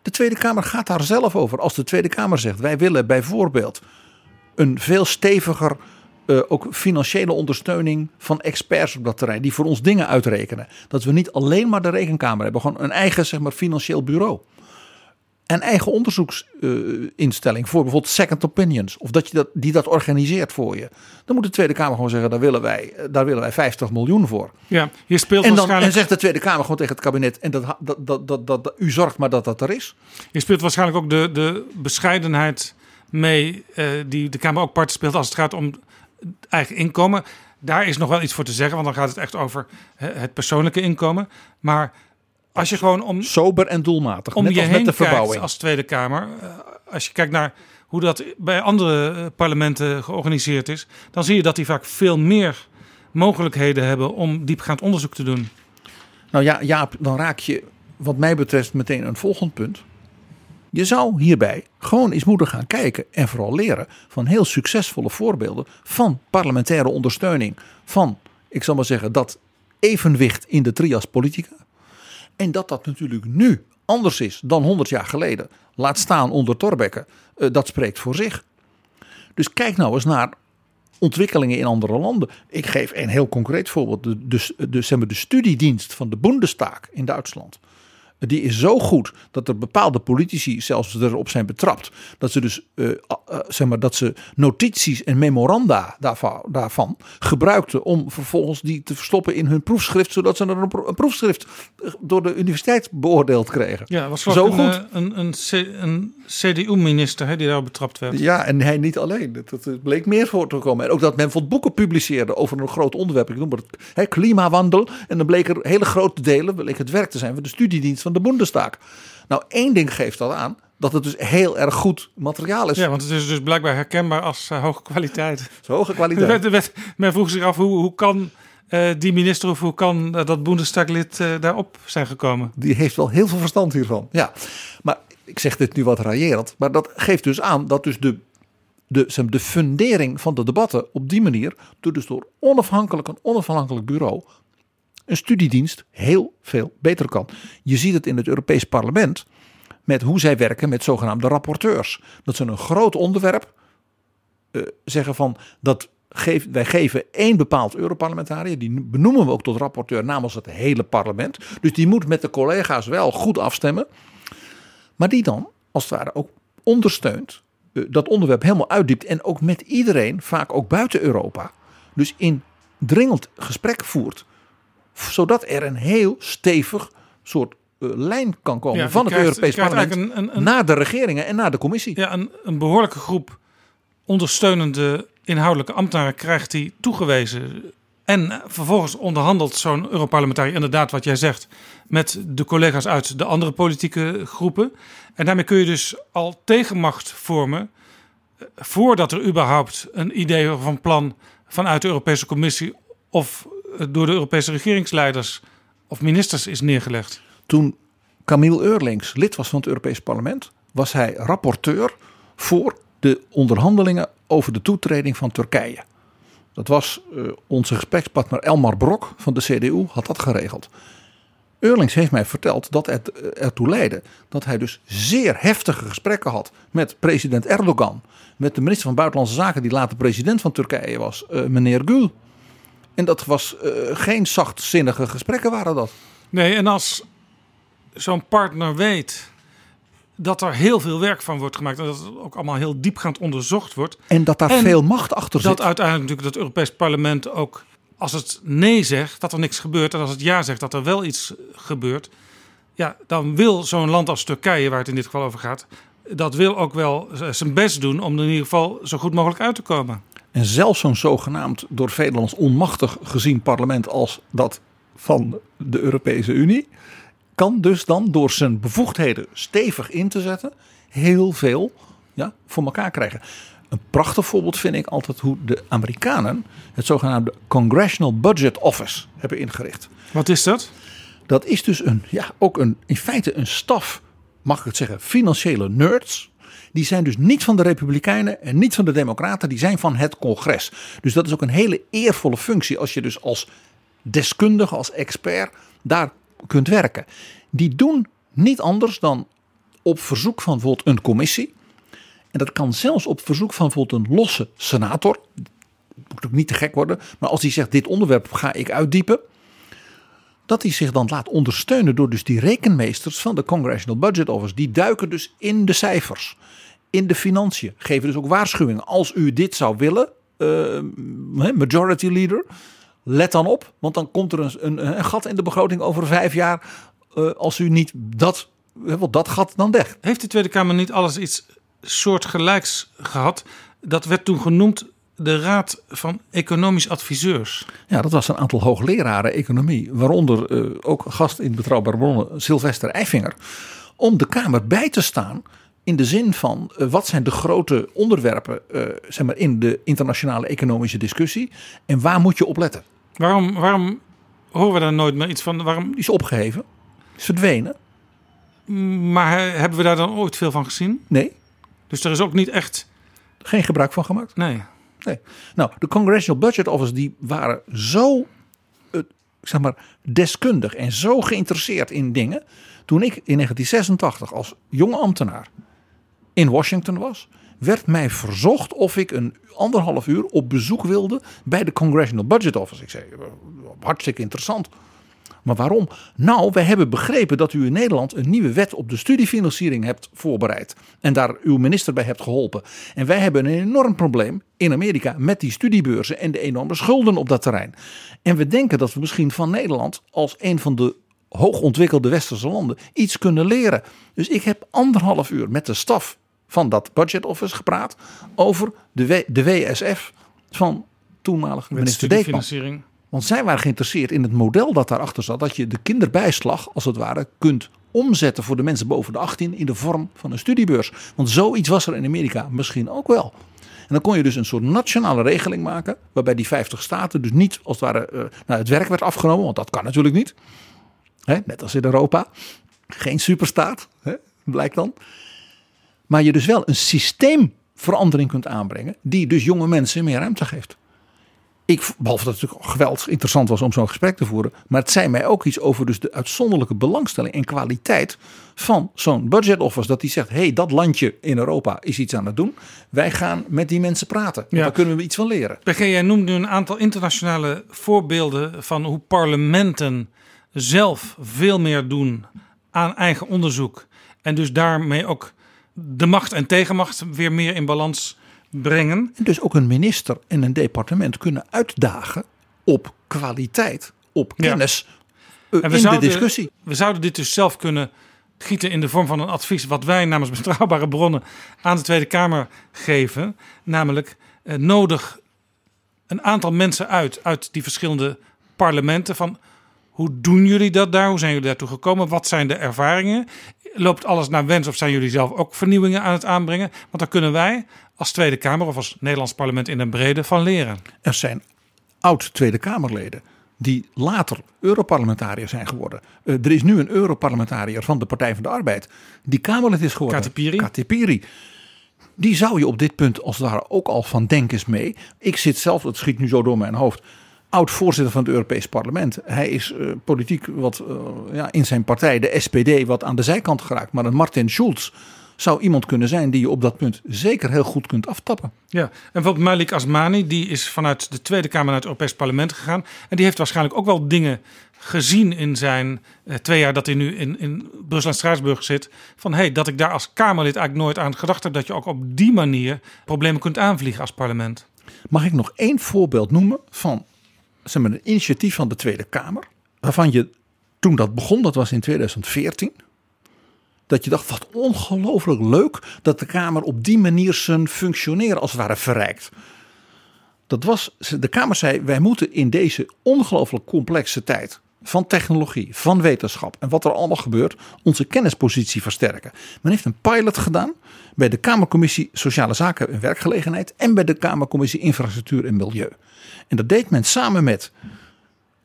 De Tweede Kamer gaat daar zelf over. Als de Tweede Kamer zegt: wij willen bijvoorbeeld een veel steviger. Uh, ook financiële ondersteuning van experts op dat terrein. Die voor ons dingen uitrekenen. Dat we niet alleen maar de rekenkamer hebben. Gewoon een eigen zeg maar, financieel bureau een eigen onderzoeksinstelling voor bijvoorbeeld second opinions. Of dat je dat, die dat organiseert voor je. Dan moet de Tweede Kamer gewoon zeggen, daar willen wij, daar willen wij 50 miljoen voor. Ja, je speelt en, dan, waarschijnlijk... en zegt de Tweede Kamer gewoon tegen het kabinet, en dat, dat, dat, dat, dat, u zorgt maar dat dat er is. Je speelt waarschijnlijk ook de, de bescheidenheid mee, uh, die de Kamer ook part speelt als het gaat om eigen inkomen. Daar is nog wel iets voor te zeggen, want dan gaat het echt over het persoonlijke inkomen. Maar als je gewoon om. Sober en doelmatig. Om net je als heen met de verbouwing. als Tweede Kamer. eh, Als je kijkt naar hoe dat bij andere eh, parlementen georganiseerd is. dan zie je dat die vaak veel meer mogelijkheden hebben om diepgaand onderzoek te doen. Nou ja, Jaap, dan raak je, wat mij betreft, meteen een volgend punt. Je zou hierbij gewoon eens moeten gaan kijken en vooral leren van heel succesvolle voorbeelden van parlementaire ondersteuning. Van, ik zal maar zeggen, dat evenwicht in de trias politica. En dat dat natuurlijk nu anders is dan 100 jaar geleden. Laat staan onder Torbekke. eh, dat spreekt voor zich. Dus kijk nou eens naar ontwikkelingen in andere landen. Ik geef een heel concreet voorbeeld. De, de, de, zeg maar de studiedienst van de Bundestag in Duitsland. Die is zo goed dat er bepaalde politici zelfs erop zijn betrapt. Dat ze dus eh, uh, zeg maar, dat ze notities en memoranda daarvan, daarvan, gebruikten om vervolgens die te verstoppen in hun proefschrift. Zodat ze een, een proefschrift door de universiteit beoordeeld kregen. Ja, was zo een, goed. eh, Een, een, een CDU-minister die daar betrapt werd. Ja, en hij niet alleen. Dat, dat bleek meer voor te komen. En ook dat men bijvoorbeeld boeken publiceerde over een groot onderwerp. Ik noem het hè, klimawandel. En dan bleek er hele grote delen bleek het werk te zijn van de studiedienst van de Bundestag. Nou, één ding geeft dat aan. Dat het dus heel erg goed materiaal is. Ja, want het is dus blijkbaar herkenbaar als eh, hoge kwaliteit. Zo hoge kwaliteit. er werd- men vroeg zich af hoe, hoe kan eh, die minister of hoe kan eh, dat Bundestaglid eh, daarop zijn gekomen. Die heeft wel heel veel verstand hiervan. Ja, maar ik zeg dit nu wat raillerend. Maar dat geeft dus aan dat dus de, de, de fundering van de debatten op die manier. door Dus door onafhankelijk een onafhankelijk bureau. Een studiedienst heel veel beter kan. Je ziet het in het Europees Parlement. met hoe zij werken met zogenaamde rapporteurs. Dat ze een groot onderwerp eh, zeggen van dat geef, wij geven één bepaald Europarlementariër, die benoemen we ook tot rapporteur namens het hele parlement. Dus die moet met de collega's wel goed afstemmen. Maar die dan, als het ware, ook ondersteunt, eh, dat onderwerp helemaal uitdiept en ook met iedereen, vaak ook buiten Europa, dus in dringend gesprek voert. Zodat er een heel stevig soort eh, lijn kan komen Ja, van het krijgt- Europees Parlement een- een- naar de regeringen en naar de commissie. Ja, een, een behoorlijke groep ondersteunende inhoudelijke ambtenaren krijgt hij toegewezen. En vervolgens onderhandelt zo'n Europarlementariër inderdaad wat jij zegt met de collega's uit de andere politieke groepen. En daarmee kun je dus al tegenmacht vormen eh, voordat er überhaupt een idee of een plan vanuit de Europese Commissie of door de Europese regeringsleiders of ministers is neergelegd. Toen Camille Eurlings lid was van het Europees Parlement, was hij rapporteur voor de onderhandelingen over de toetreding van Turkije. Dat was eh, onze gesprekspartner Elmar Brok van de CDU, had dat geregeld. Eurlings heeft mij verteld dat het eh, ertoe leidde dat hij dus zeer heftige gesprekken had met president Erdogan, met de minister van Buitenlandse Zaken die later president van Turkije was, eh, meneer Gül. En dat was eh, geen zachtzinnige gesprekken waren dat. Nee, en als zo'n partner weet dat er heel veel werk van wordt gemaakt en dat het ook allemaal heel diepgaand onderzocht wordt. En dat daar En veel macht achter Dat zit. uiteindelijk natuurlijk het Europees Parlement ook, als het nee zegt, dat er niks gebeurt. En als het ja zegt, dat er wel iets gebeurt. Ja, dan wil zo'n land als Turkije, waar het in dit geval over gaat, dat wil ook wel zijn best doen om er in ieder geval zo goed mogelijk uit te komen. En zelfs zo'n zogenaamd door velen als onmachtig gezien parlement als dat van de Europese Unie, kan dus dan door zijn bevoegdheden stevig in te zetten, heel veel ja, voor elkaar krijgen. Een prachtig voorbeeld vind ik altijd hoe de Amerikanen het zogenaamde Congressional Budget Office hebben ingericht. Wat is dat? Dat is dus een, ja, ook een, in feite een staf, mag ik het zeggen, financiële nerds. Die zijn dus niet van de Republikeinen en niet van de Democraten, die zijn van het congres. Dus dat is ook een hele eervolle functie als je dus als deskundige, als expert daar kunt werken. Die doen niet anders dan op verzoek van bijvoorbeeld een commissie. En dat kan zelfs op verzoek van bijvoorbeeld een losse senator. Moet ook niet te gek worden. Maar als die zegt dit onderwerp ga ik uitdiepen. Dat hij zich dan laat ondersteunen door dus die rekenmeesters van de Congressional Budget Office. Die duiken dus in de cijfers. In de financiën. Geven dus ook waarschuwingen. Als u dit zou willen. Uh, majority leader. Let dan op. Want dan komt er een, een, een gat in de begroting over vijf jaar. Uh, als u niet dat, dat gat dan weg. Heeft de Tweede Kamer niet alles iets soortgelijks gehad? Dat werd toen genoemd de Raad van Economisch Adviseurs. Ja, dat was een aantal hoogleraren economie, waaronder uh, ook gast in Betrouwbare Bronnen Sylvester Eifinger, om de Kamer bij te staan in de zin van uh, wat zijn de grote onderwerpen uh, zeg maar, in de internationale economische discussie en waar moet je op letten? Waarom, waarom horen we daar nooit meer iets van? Waarom... Die is opgeheven, is verdwenen. Maar hebben we daar dan ooit veel van gezien? Nee. Dus er is ook niet echt... Geen gebruik van gemaakt? Nee. Nee. Nou, de Congressional Budget Office die waren zo, uh, zeg maar, deskundig en zo geïnteresseerd in dingen. Toen ik in 1986 als jonge ambtenaar in Washington was, werd mij verzocht of ik een anderhalf uur op bezoek wilde bij de Congressional Budget Office. Ik zei, hartstikke interessant. Maar waarom? Nou, wij hebben begrepen dat u in Nederland een nieuwe wet op de studiefinanciering hebt voorbereid. En daar uw minister bij hebt geholpen. En wij hebben een enorm probleem in Amerika met die studiebeurzen en de enorme schulden op dat terrein. En we denken dat we misschien van Nederland als een van de hoogontwikkelde westerse landen iets kunnen leren. Dus ik heb anderhalf uur met de staf van dat budget office gepraat over de, w de WSF van toenmalige minister Deekman. Want zij waren geïnteresseerd in het model dat daarachter zat. Dat je de kinderbijslag, als het ware, kunt omzetten voor de mensen boven de 18 in de vorm van een studiebeurs. Want zoiets was er in Amerika misschien ook wel. En dan kon je dus een soort nationale regeling maken. Waarbij die 50 staten dus niet als het ware uh, nou, het werk werd afgenomen. Want dat kan natuurlijk niet. Hè, net als in Europa. Geen superstaat, hè, blijkt dan. Maar je dus wel een systeemverandering kunt aanbrengen. Die dus jonge mensen meer ruimte geeft ik, behalve dat het natuurlijk geweldig interessant was om zo'n gesprek te voeren. Maar het zei mij ook iets over dus de uitzonderlijke belangstelling en kwaliteit van zo'n budget office. Dat die zegt, hé hey, dat landje in Europa is iets aan het doen. Wij gaan met die mensen praten. Ja. Daar kunnen we iets van leren. PG, jij noemt nu een aantal internationale voorbeelden van hoe parlementen zelf veel meer doen aan eigen onderzoek. En dus daarmee ook de macht en tegenmacht weer meer in balans brengen. En dus ook een minister en een departement kunnen uitdagen op kwaliteit, op kennis ja. Eh, in zouden, de discussie. We zouden dit dus zelf kunnen gieten in de vorm van een advies wat wij namens *laughs* betrouwbare bronnen aan de Tweede Kamer geven. Namelijk eh, nodig een aantal mensen uit, uit die verschillende parlementen van hoe doen jullie dat daar? Hoe zijn jullie daartoe gekomen? Wat zijn de ervaringen? Loopt alles naar wens of zijn jullie zelf ook vernieuwingen aan het aanbrengen? Want daar kunnen wij als Tweede Kamer of als Nederlands parlement in een brede van leren. Er zijn oud Tweede Kamerleden die later Europarlementariër zijn geworden. Uh, er is nu een Europarlementariër van de Partij van de Arbeid die Kamerlid is geworden. Katipiri. Katipiri. Die zou je op dit punt als ware ook al van denk eens mee. Ik zit zelf, het schiet nu zo door mijn hoofd, oud voorzitter van het Europees Parlement. Hij is uh, politiek wat uh, ja, in zijn partij, de SPD, wat aan de zijkant geraakt. Maar een Martin Schulz zou iemand kunnen zijn die je op dat punt zeker heel goed kunt aftappen. Ja, en bijvoorbeeld Malik Asmani, die is vanuit de Tweede Kamer naar het Europees Parlement gegaan. En die heeft waarschijnlijk ook wel dingen gezien in zijn eh, twee jaar dat hij nu in, in Brussel en Straatsburg zit. Van hey, dat ik daar als Kamerlid eigenlijk nooit aan gedacht heb dat je ook op die manier problemen kunt aanvliegen als parlement. Mag ik nog één voorbeeld noemen van zeg een initiatief van de Tweede Kamer. Waarvan je toen dat begon, dat was in 2014 dat je dacht, wat ongelooflijk leuk dat de Kamer op die manier zijn functioneren als het ware verrijkt. Dat was, de Kamer zei, wij moeten in deze ongelooflijk complexe tijd van technologie, van wetenschap en wat er allemaal gebeurt, onze kennispositie versterken. Men heeft een pilot gedaan bij de Kamercommissie Sociale Zaken en Werkgelegenheid en bij de Kamercommissie Infrastructuur en Milieu. En dat deed men samen met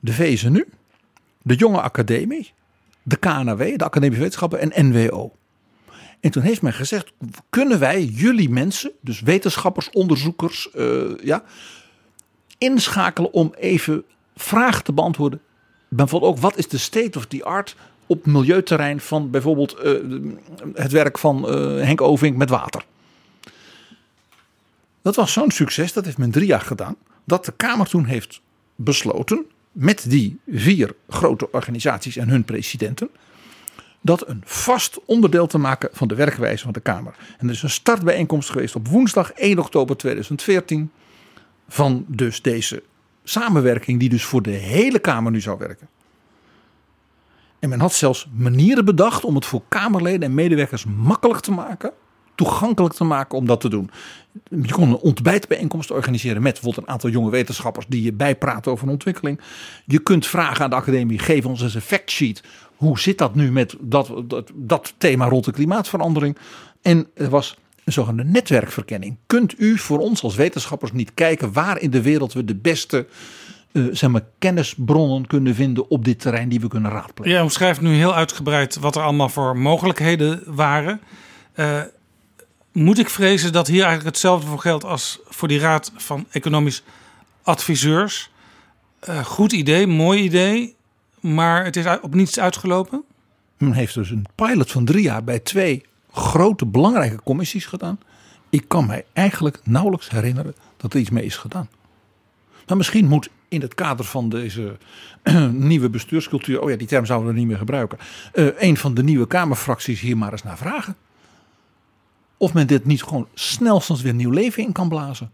de VSNU, de Jonge Academie, de KNW, de Academie van Wetenschappen en NWO. En toen heeft men gezegd: kunnen wij jullie mensen, dus wetenschappers, onderzoekers, uh, ja, inschakelen om even vragen te beantwoorden. Bijvoorbeeld ook wat is de state of the art op milieuterrein van bijvoorbeeld eh, het werk van eh, Henk Ovink met water. Dat was zo'n succes, dat heeft men drie jaar gedaan, dat de Kamer toen heeft besloten met die vier grote organisaties en hun presidenten dat een vast onderdeel te maken van de werkwijze van de Kamer. En er is een startbijeenkomst geweest op woensdag 1 oktober 2014 van dus deze samenwerking die dus voor de hele Kamer nu zou werken. En men had zelfs manieren bedacht om het voor Kamerleden en medewerkers makkelijk te maken, toegankelijk te maken om dat te doen. Je kon een ontbijtbijeenkomst organiseren met bijvoorbeeld een aantal jonge wetenschappers die je bijpraten over een ontwikkeling. Je kunt vragen aan de academie, geef ons eens een factsheet. Hoe zit dat nu met dat, dat, dat thema rond de klimaatverandering? En er was een zogenaamde netwerkverkenning. Kunt u voor ons als wetenschappers niet kijken waar in de wereld we de beste uh, zeg maar, kennisbronnen kunnen vinden op dit terrein die we kunnen raadplegen? Ja, omschrijft nu heel uitgebreid wat er allemaal voor mogelijkheden waren. Uh, moet ik vrezen dat hier eigenlijk hetzelfde voor geldt als voor die raad van economisch adviseurs? Uh, goed idee, mooi idee, maar het is op niets uitgelopen? Men heeft dus een pilot van drie jaar bij twee grote belangrijke commissies gedaan. Ik kan mij eigenlijk nauwelijks herinneren dat er iets mee is gedaan. Maar misschien moet in het kader van deze *clears throat* nieuwe bestuurscultuur, oh ja, die term zouden we niet meer gebruiken, uh, een van de nieuwe Kamerfracties hier maar eens naar vragen. Of men dit niet gewoon snelstens weer nieuw leven in kan blazen.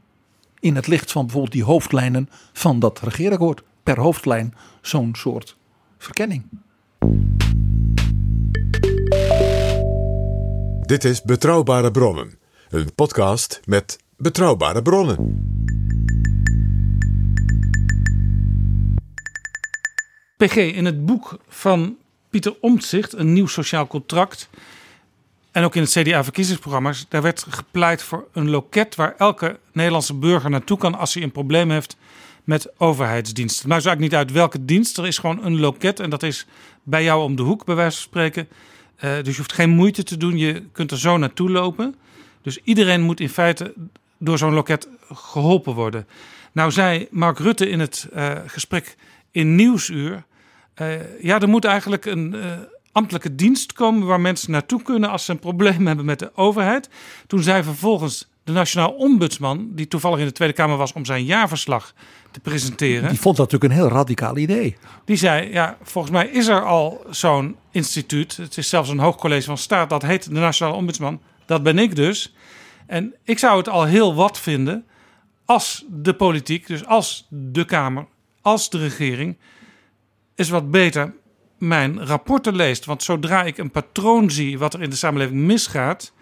In het licht van bijvoorbeeld die hoofdlijnen van dat regeerakkoord. Per hoofdlijn zo'n soort verkenning. Dit is Betrouwbare Bronnen, een podcast met betrouwbare bronnen. In het boek van Pieter Omtzigt, Een nieuw sociaal contract. En ook in het CDA-verkiezingsprogramma's, daar werd gepleit voor een loket waar elke Nederlandse burger naartoe kan als hij een probleem heeft met overheidsdiensten. Maar maakt niet uit welke dienst. Er is gewoon een loket en dat is bij jou om de hoek, bij wijze van spreken. Uh, dus je hoeft geen moeite te doen. Je kunt er zo naartoe lopen. Dus iedereen moet in feite door zo'n loket geholpen worden. Nou zei Mark Rutte in het uh, gesprek in Nieuwsuur... Uh, ja, er moet eigenlijk een ambtelijke dienst komen... waar mensen naartoe kunnen als ze een probleem *laughs* hebben met de overheid. Toen zei vervolgens de Nationaal Ombudsman... die toevallig in de Tweede Kamer was om zijn jaarverslag te presenteren. Die vond dat natuurlijk een heel radicaal idee. Die zei, ja, volgens mij is er al zo'n instituut. Het is zelfs een hoogcollege van staat. Dat heet de Nationale Ombudsman. Dat ben ik dus. En ik zou het al heel wat vinden als de politiek, dus als de Kamer, als de regering, is wat beter mijn rapporten leest. Want zodra ik een patroon zie wat er in de samenleving misgaat,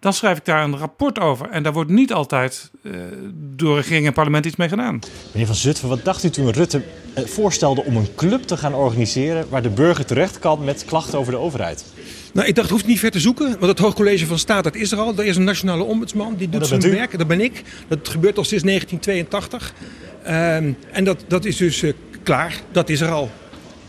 dan schrijf ik daar een rapport over. En daar wordt niet altijd uh, door regering en parlement iets mee gedaan. Meneer Van Zutphen, wat dacht u toen Rutte eh, voorstelde om een club te gaan organiseren... waar de burger terecht kan met klachten over de overheid? Nou, ik dacht, het hoeft niet ver te zoeken. Want het Hoogcollege van Staat, dat is er al. Er is een nationale ombudsman, die doet zijn werk. Dat ben ik. Dat gebeurt al sinds 1982. Um, en dat, dat is dus uh, klaar. Dat is er al.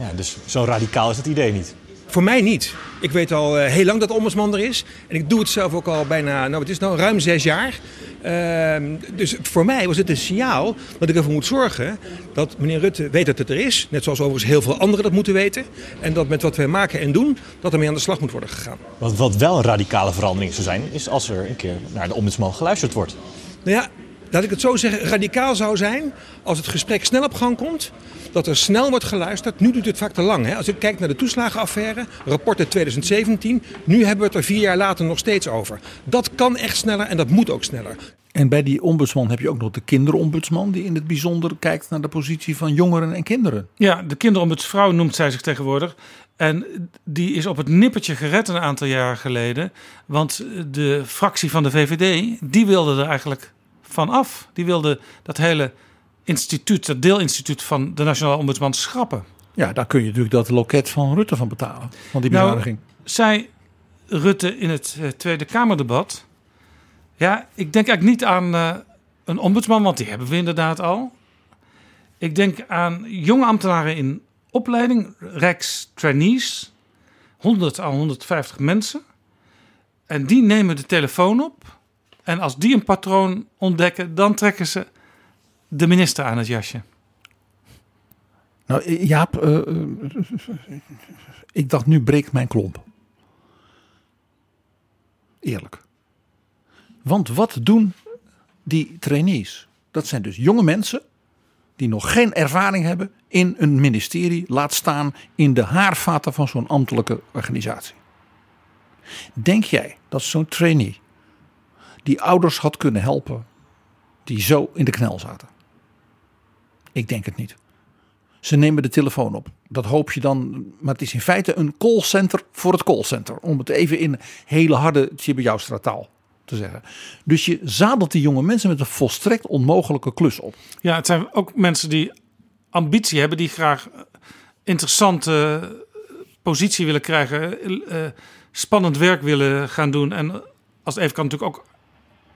Ja, dus zo radicaal is het idee niet. Voor mij niet. Ik weet al uh, heel lang dat ombudsman er is. En ik doe het zelf ook al bijna, nou het is nou ruim zes jaar. Uh, dus voor mij was het een signaal dat ik ervoor moet zorgen dat meneer Rutte weet dat het er is. Net zoals overigens heel veel anderen dat moeten weten. En dat met wat wij maken en doen, dat er mee aan de slag moet worden gegaan. Wat, wat wel een radicale verandering zou zijn, is als er een keer naar de ombudsman geluisterd wordt. Nou ja, laat ik het zo zeggen, radicaal zou zijn als het gesprek snel op gang komt dat er snel wordt geluisterd. Nu doet het vaak te lang. Hè? Als ik kijk naar de toeslagenaffaire, rapport uit 2017, nu hebben we het er vier jaar later nog steeds over. Dat kan echt sneller en dat moet ook sneller. En bij die ombudsman heb je ook nog de kinderombudsman, die in het bijzonder kijkt naar de positie van jongeren en kinderen. Ja, de kinderombudsvrouw noemt zij zich tegenwoordig. En die is op het nippertje gered een aantal jaar geleden. Want de fractie van de VVD, die wilde er eigenlijk van af. Die wilde dat hele instituut, dat deelinstituut van de Nationale Ombudsman schrappen. Ja, daar kun je natuurlijk dat loket van Rutte van betalen, van die bezuiniging. Nou, zei Rutte in het uh, Tweede Kamerdebat... Ja, ik denk eigenlijk niet aan uh, een ombudsman, want die hebben we inderdaad al. Ik denk aan jonge ambtenaren in opleiding, Rijkstrainees, 100 à 150 mensen. En die nemen de telefoon op. En als die een patroon ontdekken, dan trekken ze de minister aan het jasje. Nou, eh, Jaap, uh, uh, ik dacht nu breekt mijn klomp. Eerlijk. Want wat doen die trainees? Dat zijn dus jonge mensen die nog geen ervaring hebben in een ministerie, laat staan in de haarvaten van zo'n ambtelijke organisatie. Denk jij dat zo'n trainee die ouders had kunnen helpen die zo in de knel zaten? Ik denk het niet. Ze nemen de telefoon op. Dat hoop je dan. Maar het is in feite een callcenter voor het callcenter. Om het even in hele harde Tjibbe taal te zeggen. Dus je zadelt die jonge mensen met een volstrekt onmogelijke klus op. Ja, het zijn ook mensen die ambitie hebben. Die graag interessante positie willen krijgen. Uh, spannend werk willen gaan doen. En als het even kan natuurlijk ook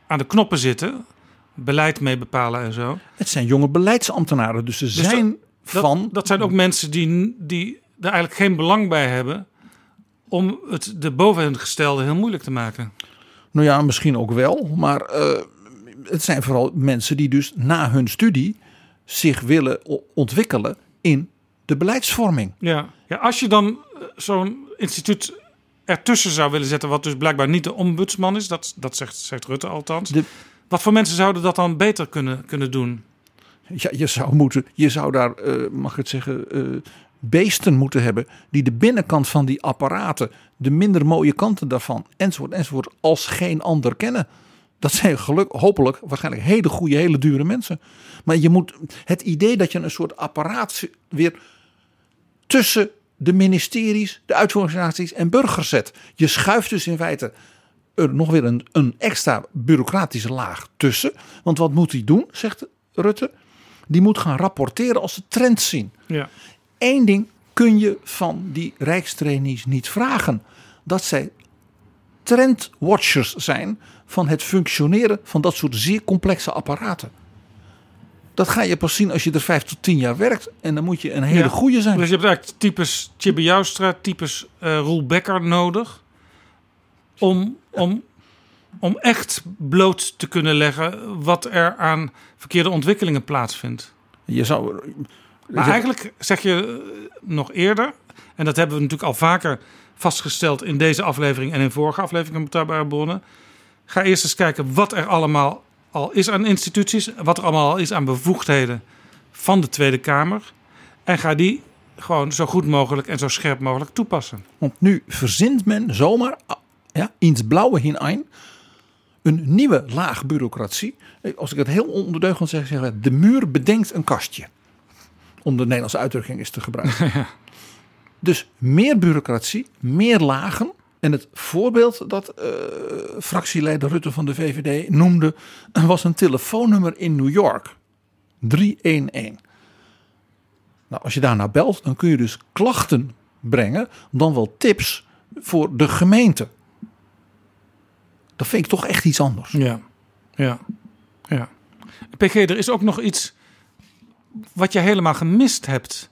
aan de knoppen zitten. Beleid mee bepalen en zo. Het zijn jonge beleidsambtenaren. Dus ze dus zijn van... Dat, zijn ook mensen die, die er eigenlijk geen belang bij hebben... om het de boven gestelde heel moeilijk te maken. Nou ja, misschien ook wel. Maar uh, het zijn vooral mensen die dus na hun studie... zich willen ontwikkelen in de beleidsvorming. Ja, ja als je dan eh, zo'n instituut ertussen zou willen zetten... wat dus blijkbaar niet de ombudsman is... dat, dat zegt, zegt Rutte althans... De... Wat voor mensen zouden dat dan beter kunnen, kunnen doen? Ja, je zou moeten, je zou daar, uh, mag ik het zeggen, uh, beesten moeten hebben die de binnenkant van die apparaten, de minder mooie kanten daarvan, enzovoort, enzovoort, als geen ander kennen. Dat zijn geluk, hopelijk waarschijnlijk hele goede, hele dure mensen. Maar je moet het idee dat je een soort apparaat weer tussen de ministeries, de uitvoeringsorganisaties en burgers zet. Je schuift dus in feite er nog weer een, een extra bureaucratische laag tussen. Want wat moet hij doen, zegt Rutte? Die moet gaan rapporteren als ze trends zien. Ja. Eén ding kun je van die rijkstrainees niet vragen. Dat zij trendwatchers zijn van het functioneren van dat soort zeer complexe apparaten. Dat ga je pas zien als je er vijf tot tien jaar werkt. En dan moet je een hele ja, goede zijn. Dus je hebt eigenlijk types Tjibbe Joustra, types uh, Roel Becker nodig. Om, om om echt bloot te kunnen leggen wat er aan verkeerde ontwikkelingen plaatsvindt. Je zou. Maar eigenlijk zeg je eh, nog eerder, en dat hebben we natuurlijk al vaker vastgesteld in deze aflevering en in vorige afleveringen van Betrouwbare Bronnen. Ga eerst eens kijken wat er allemaal al is aan instituties, wat er allemaal al is aan bevoegdheden van de Tweede Kamer. En ga die gewoon zo goed mogelijk en zo scherp mogelijk toepassen. Want nu verzint men zomaar ja, ins blauwe hinein een nieuwe laag bureaucratie. Als ik het heel onderdeugend zeg, zeg de muur bedenkt een kastje. Om de Nederlandse uitdrukking eens te gebruiken. *laughs* Dus meer bureaucratie, meer lagen. En het voorbeeld dat uh, fractieleider Rutte van de VVD noemde, was een telefoonnummer in New York. 311. Nou, als je daar nou belt, dan kun je dus klachten brengen, dan wel tips voor de gemeente. Dat vind ik toch echt iets anders. Ja, ja, ja. PG, er is ook nog iets wat je helemaal gemist hebt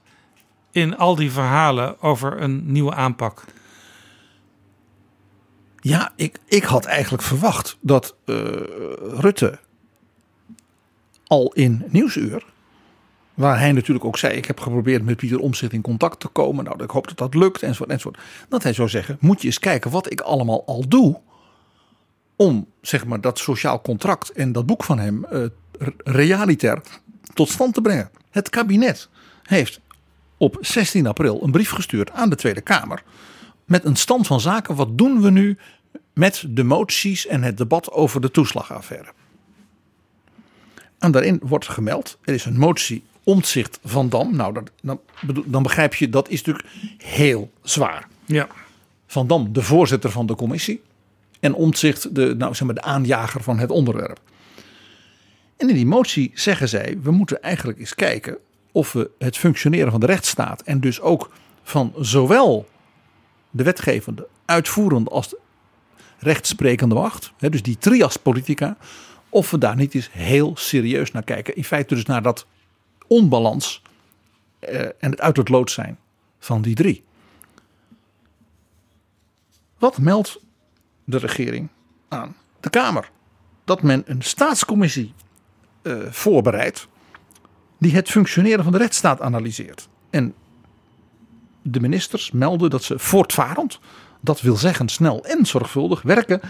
in al die verhalen over een nieuwe aanpak. Ja, ik, ik had eigenlijk verwacht dat uh, Rutte al in Nieuwsuur, waar hij natuurlijk ook zei: Ik heb geprobeerd met Pieter Omzicht in contact te komen. Nou, ik hoop dat dat lukt, enzovoort, enzovoort. Dat hij zou zeggen: Moet je eens kijken wat ik allemaal al doe om zeg maar, dat sociaal contract en dat boek van hem uh, realitair tot stand te brengen. Het kabinet heeft op 16 april een brief gestuurd aan de Tweede Kamer met een stand van zaken. Wat doen we nu met de moties en het debat over de toeslagaffaire? En daarin wordt gemeld, er is een motie omzicht van Dam. Nou, dat, dan, dan begrijp je, dat is natuurlijk heel zwaar. Ja. Van Dam, de voorzitter van de commissie en Omtzigt de, nou, zeg maar, de aanjager van het onderwerp. En in die motie zeggen zij: we moeten eigenlijk eens kijken of we het functioneren van de rechtsstaat en dus ook van zowel de wetgevende, uitvoerende als de rechtsprekende macht, hè, dus die trias politica, of we daar niet eens heel serieus naar kijken. In feite dus naar dat onbalans eh, en het uit het lood zijn van die drie. Wat meldt de regering aan de Kamer. Dat men een staatscommissie uh, voorbereidt die het functioneren van de rechtsstaat analyseert. En de ministers melden dat ze voortvarend, dat wil zeggen snel en zorgvuldig, werken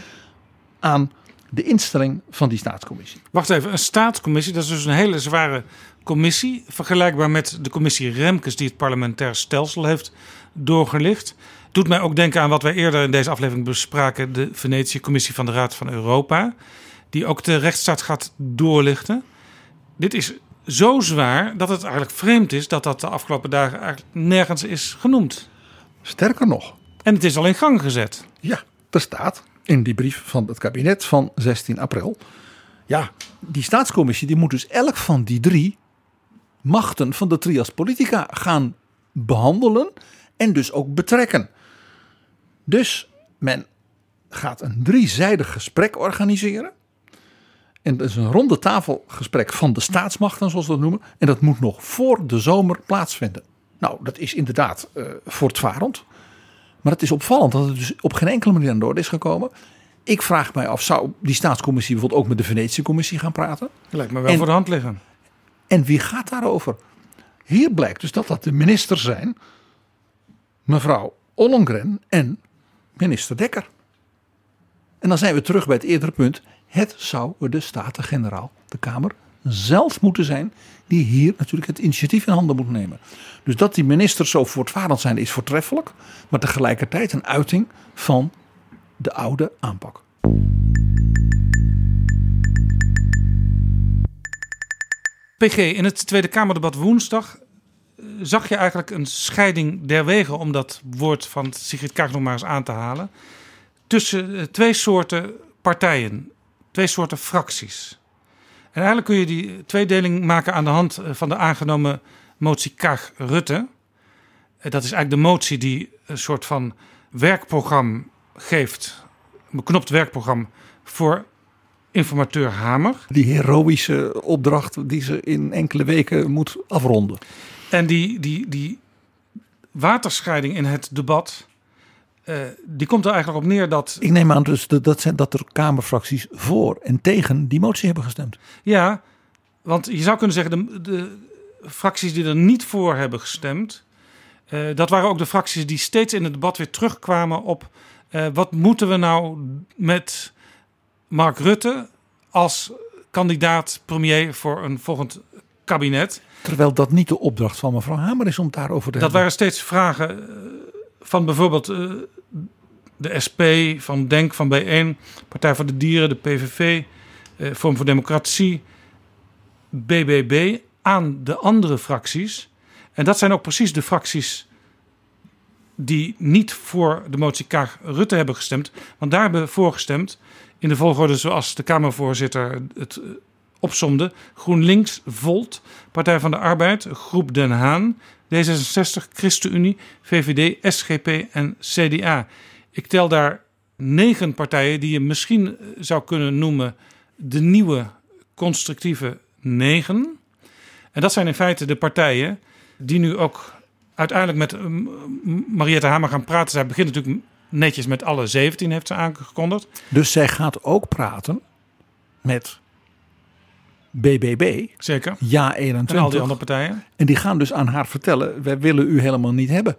aan de instelling van die staatscommissie. Wacht even, een staatscommissie, dat is dus een hele zware commissie. Vergelijkbaar met de commissie Remkes die het parlementair stelsel heeft doorgelicht. Doet mij ook denken aan wat wij eerder in deze aflevering bespraken. De Venetië-commissie van de Raad van Europa. Die ook de rechtsstaat gaat doorlichten. Dit is zo zwaar dat het eigenlijk vreemd is dat dat de afgelopen dagen eigenlijk nergens is genoemd. Sterker nog. En het is al in gang gezet. Ja, er staat in die brief van het kabinet van 16 april. Ja, die staatscommissie die moet dus elk van die drie machten van de trias politica gaan behandelen en dus ook betrekken. Dus men gaat een driezijdig gesprek organiseren. En dat is een ronde tafelgesprek van de staatsmachten, zoals we dat noemen. En dat moet nog voor de zomer plaatsvinden. Nou, dat is inderdaad uh, voortvarend. Maar het is opvallend dat het dus op geen enkele manier aan de orde is gekomen. Ik vraag mij af, zou die staatscommissie bijvoorbeeld ook met de Venetië-commissie gaan praten? Lijkt me wel en, voor de hand liggen. En wie gaat daarover? Hier blijkt dus dat dat de ministers zijn, mevrouw Ollongren en minister Dekker. En dan zijn we terug bij het eerdere punt. Het zou de Staten-Generaal, de Kamer, zelf moeten zijn die hier natuurlijk het initiatief in handen moet nemen. Dus dat die ministers zo voortvarend zijn is voortreffelijk, maar tegelijkertijd een uiting van de oude aanpak. PG, in het Tweede Kamerdebat woensdag eh, zag je eigenlijk een scheiding der wegen, om dat woord van Sigrid Kaag nog maar eens aan te halen, tussen eh, twee soorten partijen, twee soorten fracties. En eigenlijk kun je die tweedeling maken aan de hand eh, van de aangenomen motie Kaag-Rutte. Dat is eigenlijk de motie die een soort van werkprogramma geeft, een beknopt werkprogramma voor informateur Hamer. Die heroïsche opdracht die ze in enkele weken moet afronden. En die, die, die waterscheiding in het debat, uh, die komt er eigenlijk op neer dat... Ik neem aan dus dat, dat, dat er Kamerfracties voor en tegen die motie hebben gestemd. Ja, want je zou kunnen zeggen, de, de fracties die er niet voor hebben gestemd... Uh, dat waren ook de fracties die steeds in het debat weer terugkwamen op... Uh, wat moeten we nou met Mark Rutte als kandidaat premier voor een volgend kabinet. Terwijl dat niet de opdracht van mevrouw Hamer is om daarover te dat waren steeds vragen eh, van bijvoorbeeld uh, de SP, van Denk, van B1, Partij voor de Dieren, de PVV, uh, eh, Vorm voor Democratie, BBB aan de andere fracties. En dat zijn ook precies de fracties die niet voor de motie Kaag Rutte hebben gestemd. Want daar hebben we voor gestemd in de volgorde zoals de Kamervoorzitter het eh, opsomde. GroenLinks, Volt, Partij van de Arbeid, Groep Den Haan, D66, ChristenUnie, VVD, SGP en CDA. Ik tel daar negen partijen die je misschien eh, zou kunnen noemen de nieuwe constructieve negen. En dat zijn in feite de partijen die nu ook uiteindelijk met eh, Mariette Hamer gaan praten. Zij begint natuurlijk netjes met alle 17 heeft ze aangekondigd. Dus zij gaat ook praten met BBB. Zeker. Ja 21. En al die andere partijen. En die gaan dus aan haar vertellen, wij willen u helemaal niet hebben.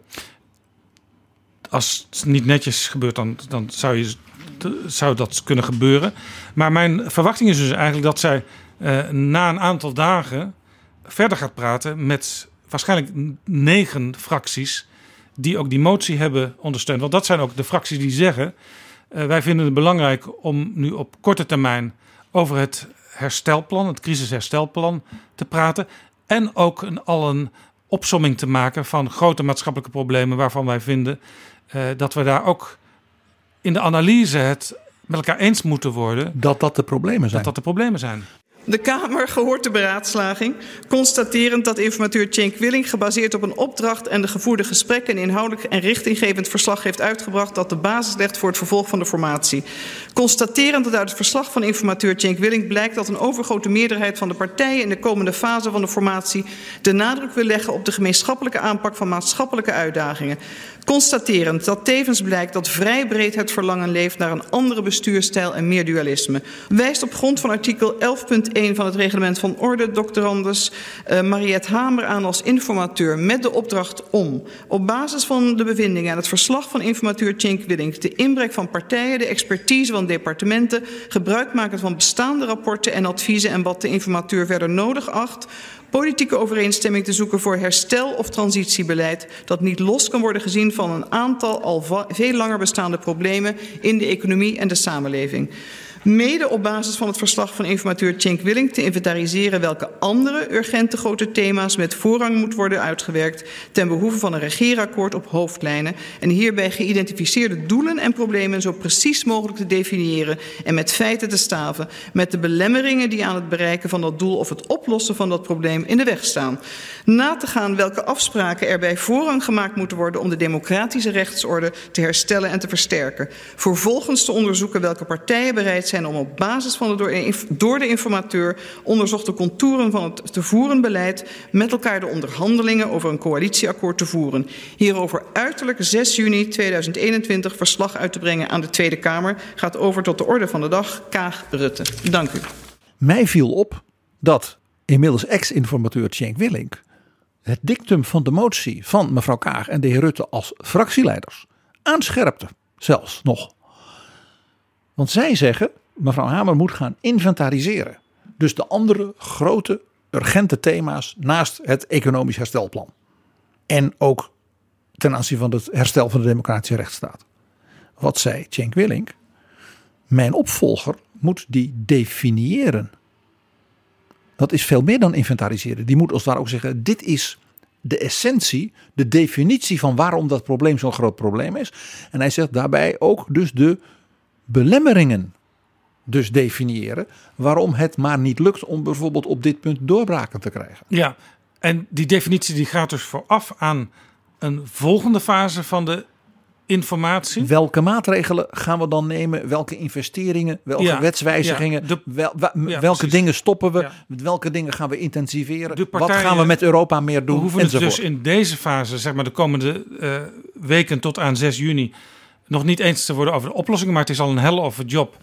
Als het niet netjes gebeurt, dan, dan zou, je, zou dat kunnen gebeuren. Maar mijn verwachting is dus eigenlijk dat zij uh, na een aantal dagen verder gaat praten met waarschijnlijk negen fracties die ook die motie hebben ondersteund. Want dat zijn ook de fracties die zeggen: uh, wij vinden het belangrijk om nu op korte termijn over het herstelplan, het crisisherstelplan, te praten. En ook een, al een opsomming te maken van grote maatschappelijke problemen waarvan wij vinden uh, dat we daar ook in de analyse het met elkaar eens moeten worden. Dat dat de problemen zijn. Dat dat de problemen zijn. De Kamer gehoord de beraadslaging, constaterend dat informateur Cenk Willing gebaseerd op een opdracht en de gevoerde gesprekken een inhoudelijk en richtinggevend verslag heeft uitgebracht dat de basis legt voor het vervolg van de formatie. Constaterend dat uit het verslag van informateur Cenk Willing blijkt dat een overgrote meerderheid van de partijen in de komende fase van de formatie de nadruk wil leggen op de gemeenschappelijke aanpak van maatschappelijke uitdagingen. Constaterend dat tevens blijkt dat vrij breed het verlangen leeft naar een andere bestuurstijl en meer dualisme. Wijst op grond van artikel 11.1 punt van het reglement van orde, doctorandus uh, Mariette Hamer aan als informateur met de opdracht om op basis van de bevindingen en het verslag van informateur Tjink Willink de inbrek van partijen, de expertise van departementen, gebruik maken van bestaande rapporten en adviezen en wat de informateur verder nodig acht politieke overeenstemming te zoeken voor herstel of transitiebeleid dat niet los kan worden gezien van een aantal al veel langer bestaande problemen in de economie en de samenleving. Mede op basis van het verslag van informateur Cenk Willing te inventariseren welke andere urgente grote thema's met voorrang moet worden uitgewerkt ten behoeve van een regeerakkoord op hoofdlijnen en hierbij geïdentificeerde doelen en problemen zo precies mogelijk te definiëren en met feiten te staven met de belemmeringen die aan het bereiken van dat doel of het oplossen van dat probleem in de weg staan. Na te gaan welke afspraken erbij voorrang gemaakt moeten worden om de democratische rechtsorde te herstellen en te versterken. Vervolgens te onderzoeken welke partijen bereid zijn zijn om op basis van de door de informateur onderzochte contouren van het te voeren beleid met elkaar de onderhandelingen over een coalitieakkoord te voeren. Hierover uiterlijk 6 juni 2021 verslag uit te brengen aan de Tweede Kamer. Gaat over tot de orde van de dag. Kaag Rutte. Dank u. Mij viel op dat inmiddels ex-informateur Cenk Willink het dictum van de motie van mevrouw Kaag en de heer Rutte als fractieleiders aanscherpte. Zelfs nog. Want zij zeggen mevrouw Hamer moet gaan inventariseren. Dus de andere grote urgente thema's naast het economisch herstelplan. En ook ten aanzien van het herstel van de democratische rechtsstaat. Wat zei Cenk Willink? Mijn opvolger moet die definiëren. Dat is veel meer dan inventariseren. Die moet als het ware ook zeggen: dit is de essentie, de definitie van waarom dat probleem zo'n groot probleem is. En hij zegt daarbij ook dus de belemmeringen dus definiëren waarom het maar niet lukt om bijvoorbeeld op dit punt doorbraken te krijgen. Ja, en die definitie die gaat dus vooraf aan een volgende fase van de informatie. Welke maatregelen gaan we dan nemen? Welke investeringen? Welke wetswijzigingen? welke dingen stoppen we? Welke dingen gaan we intensiveren? Wat gaan we met Europa meer doen? We hoeven het dus in deze fase, zeg maar de komende uh, weken tot aan 6 juni, nog niet eens te worden over de oplossingen, maar het is al een hell of a job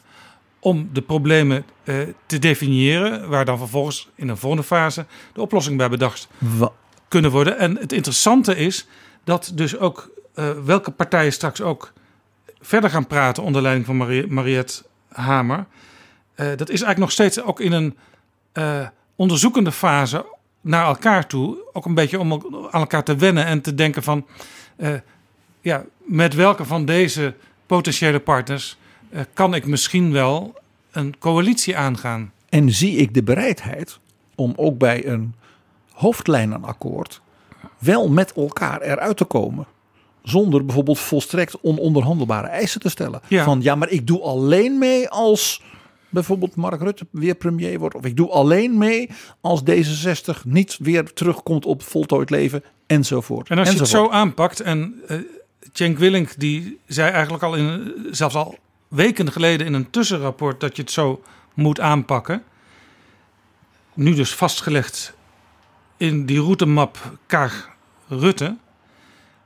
om de problemen uh, te definiëren, waar dan vervolgens in een volgende fase de oplossing bij bedacht kunnen worden. En het interessante is dat dus ook uh, welke partijen straks ook verder gaan praten onder leiding van Marie, Mariette Hamer. Uh, dat is eigenlijk nog steeds ook in een onderzoekende fase naar elkaar toe. Ook een beetje om aan elkaar te wennen en te denken van ja, met welke van deze potentiële partners kan ik misschien wel een coalitie aangaan. En zie ik de bereidheid om ook bij een hoofdlijnenakkoord wel met elkaar eruit te komen. Zonder bijvoorbeeld volstrekt ononderhandelbare eisen te stellen. Ja. Van ja, maar ik doe alleen mee als bijvoorbeeld Mark Rutte weer premier wordt. Of ik doe alleen mee als D66 niet weer terugkomt op voltooid leven enzovoort. En als je het zo aanpakt en uh, Cenk Willink die zei eigenlijk al in, zelfs al weken geleden in een tussenrapport dat je het zo moet aanpakken. Nu dus vastgelegd in die routemap Kaag-Rutte.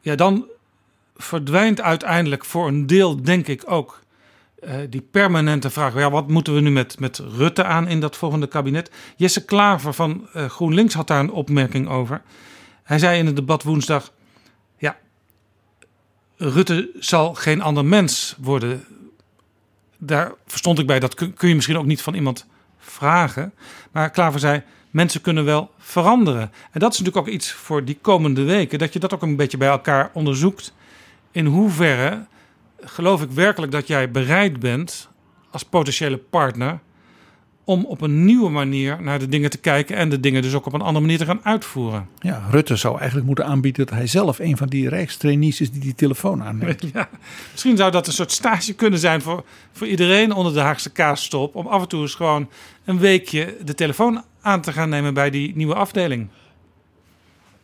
Ja, dan verdwijnt uiteindelijk voor een deel, denk ik ook, uh, die permanente vraag: ja, wat moeten we nu met, met Rutte aan in dat volgende kabinet? Jesse Klaver van uh, GroenLinks had daar een opmerking over. Hij zei in het debat woensdag: ja, Rutte zal geen ander mens worden daar verstond ik bij, dat kun, je misschien ook niet van iemand vragen. Maar Klaver zei, mensen kunnen wel veranderen. En dat is natuurlijk ook iets voor die komende weken, dat je dat ook een beetje bij elkaar onderzoekt. In hoeverre geloof ik werkelijk dat jij bereid bent als potentiële partner om op een nieuwe manier naar de dingen te kijken en de dingen dus ook op een andere manier te gaan uitvoeren. Ja, Rutte zou eigenlijk moeten aanbieden dat hij zelf een van die rijkstrainees is die die telefoon aanneemt. *laughs* Ja, misschien zou dat een soort stage kunnen zijn voor, voor iedereen onder de Haagse kaasstop. Om af en toe eens gewoon een weekje de telefoon aan te gaan nemen bij die nieuwe afdeling.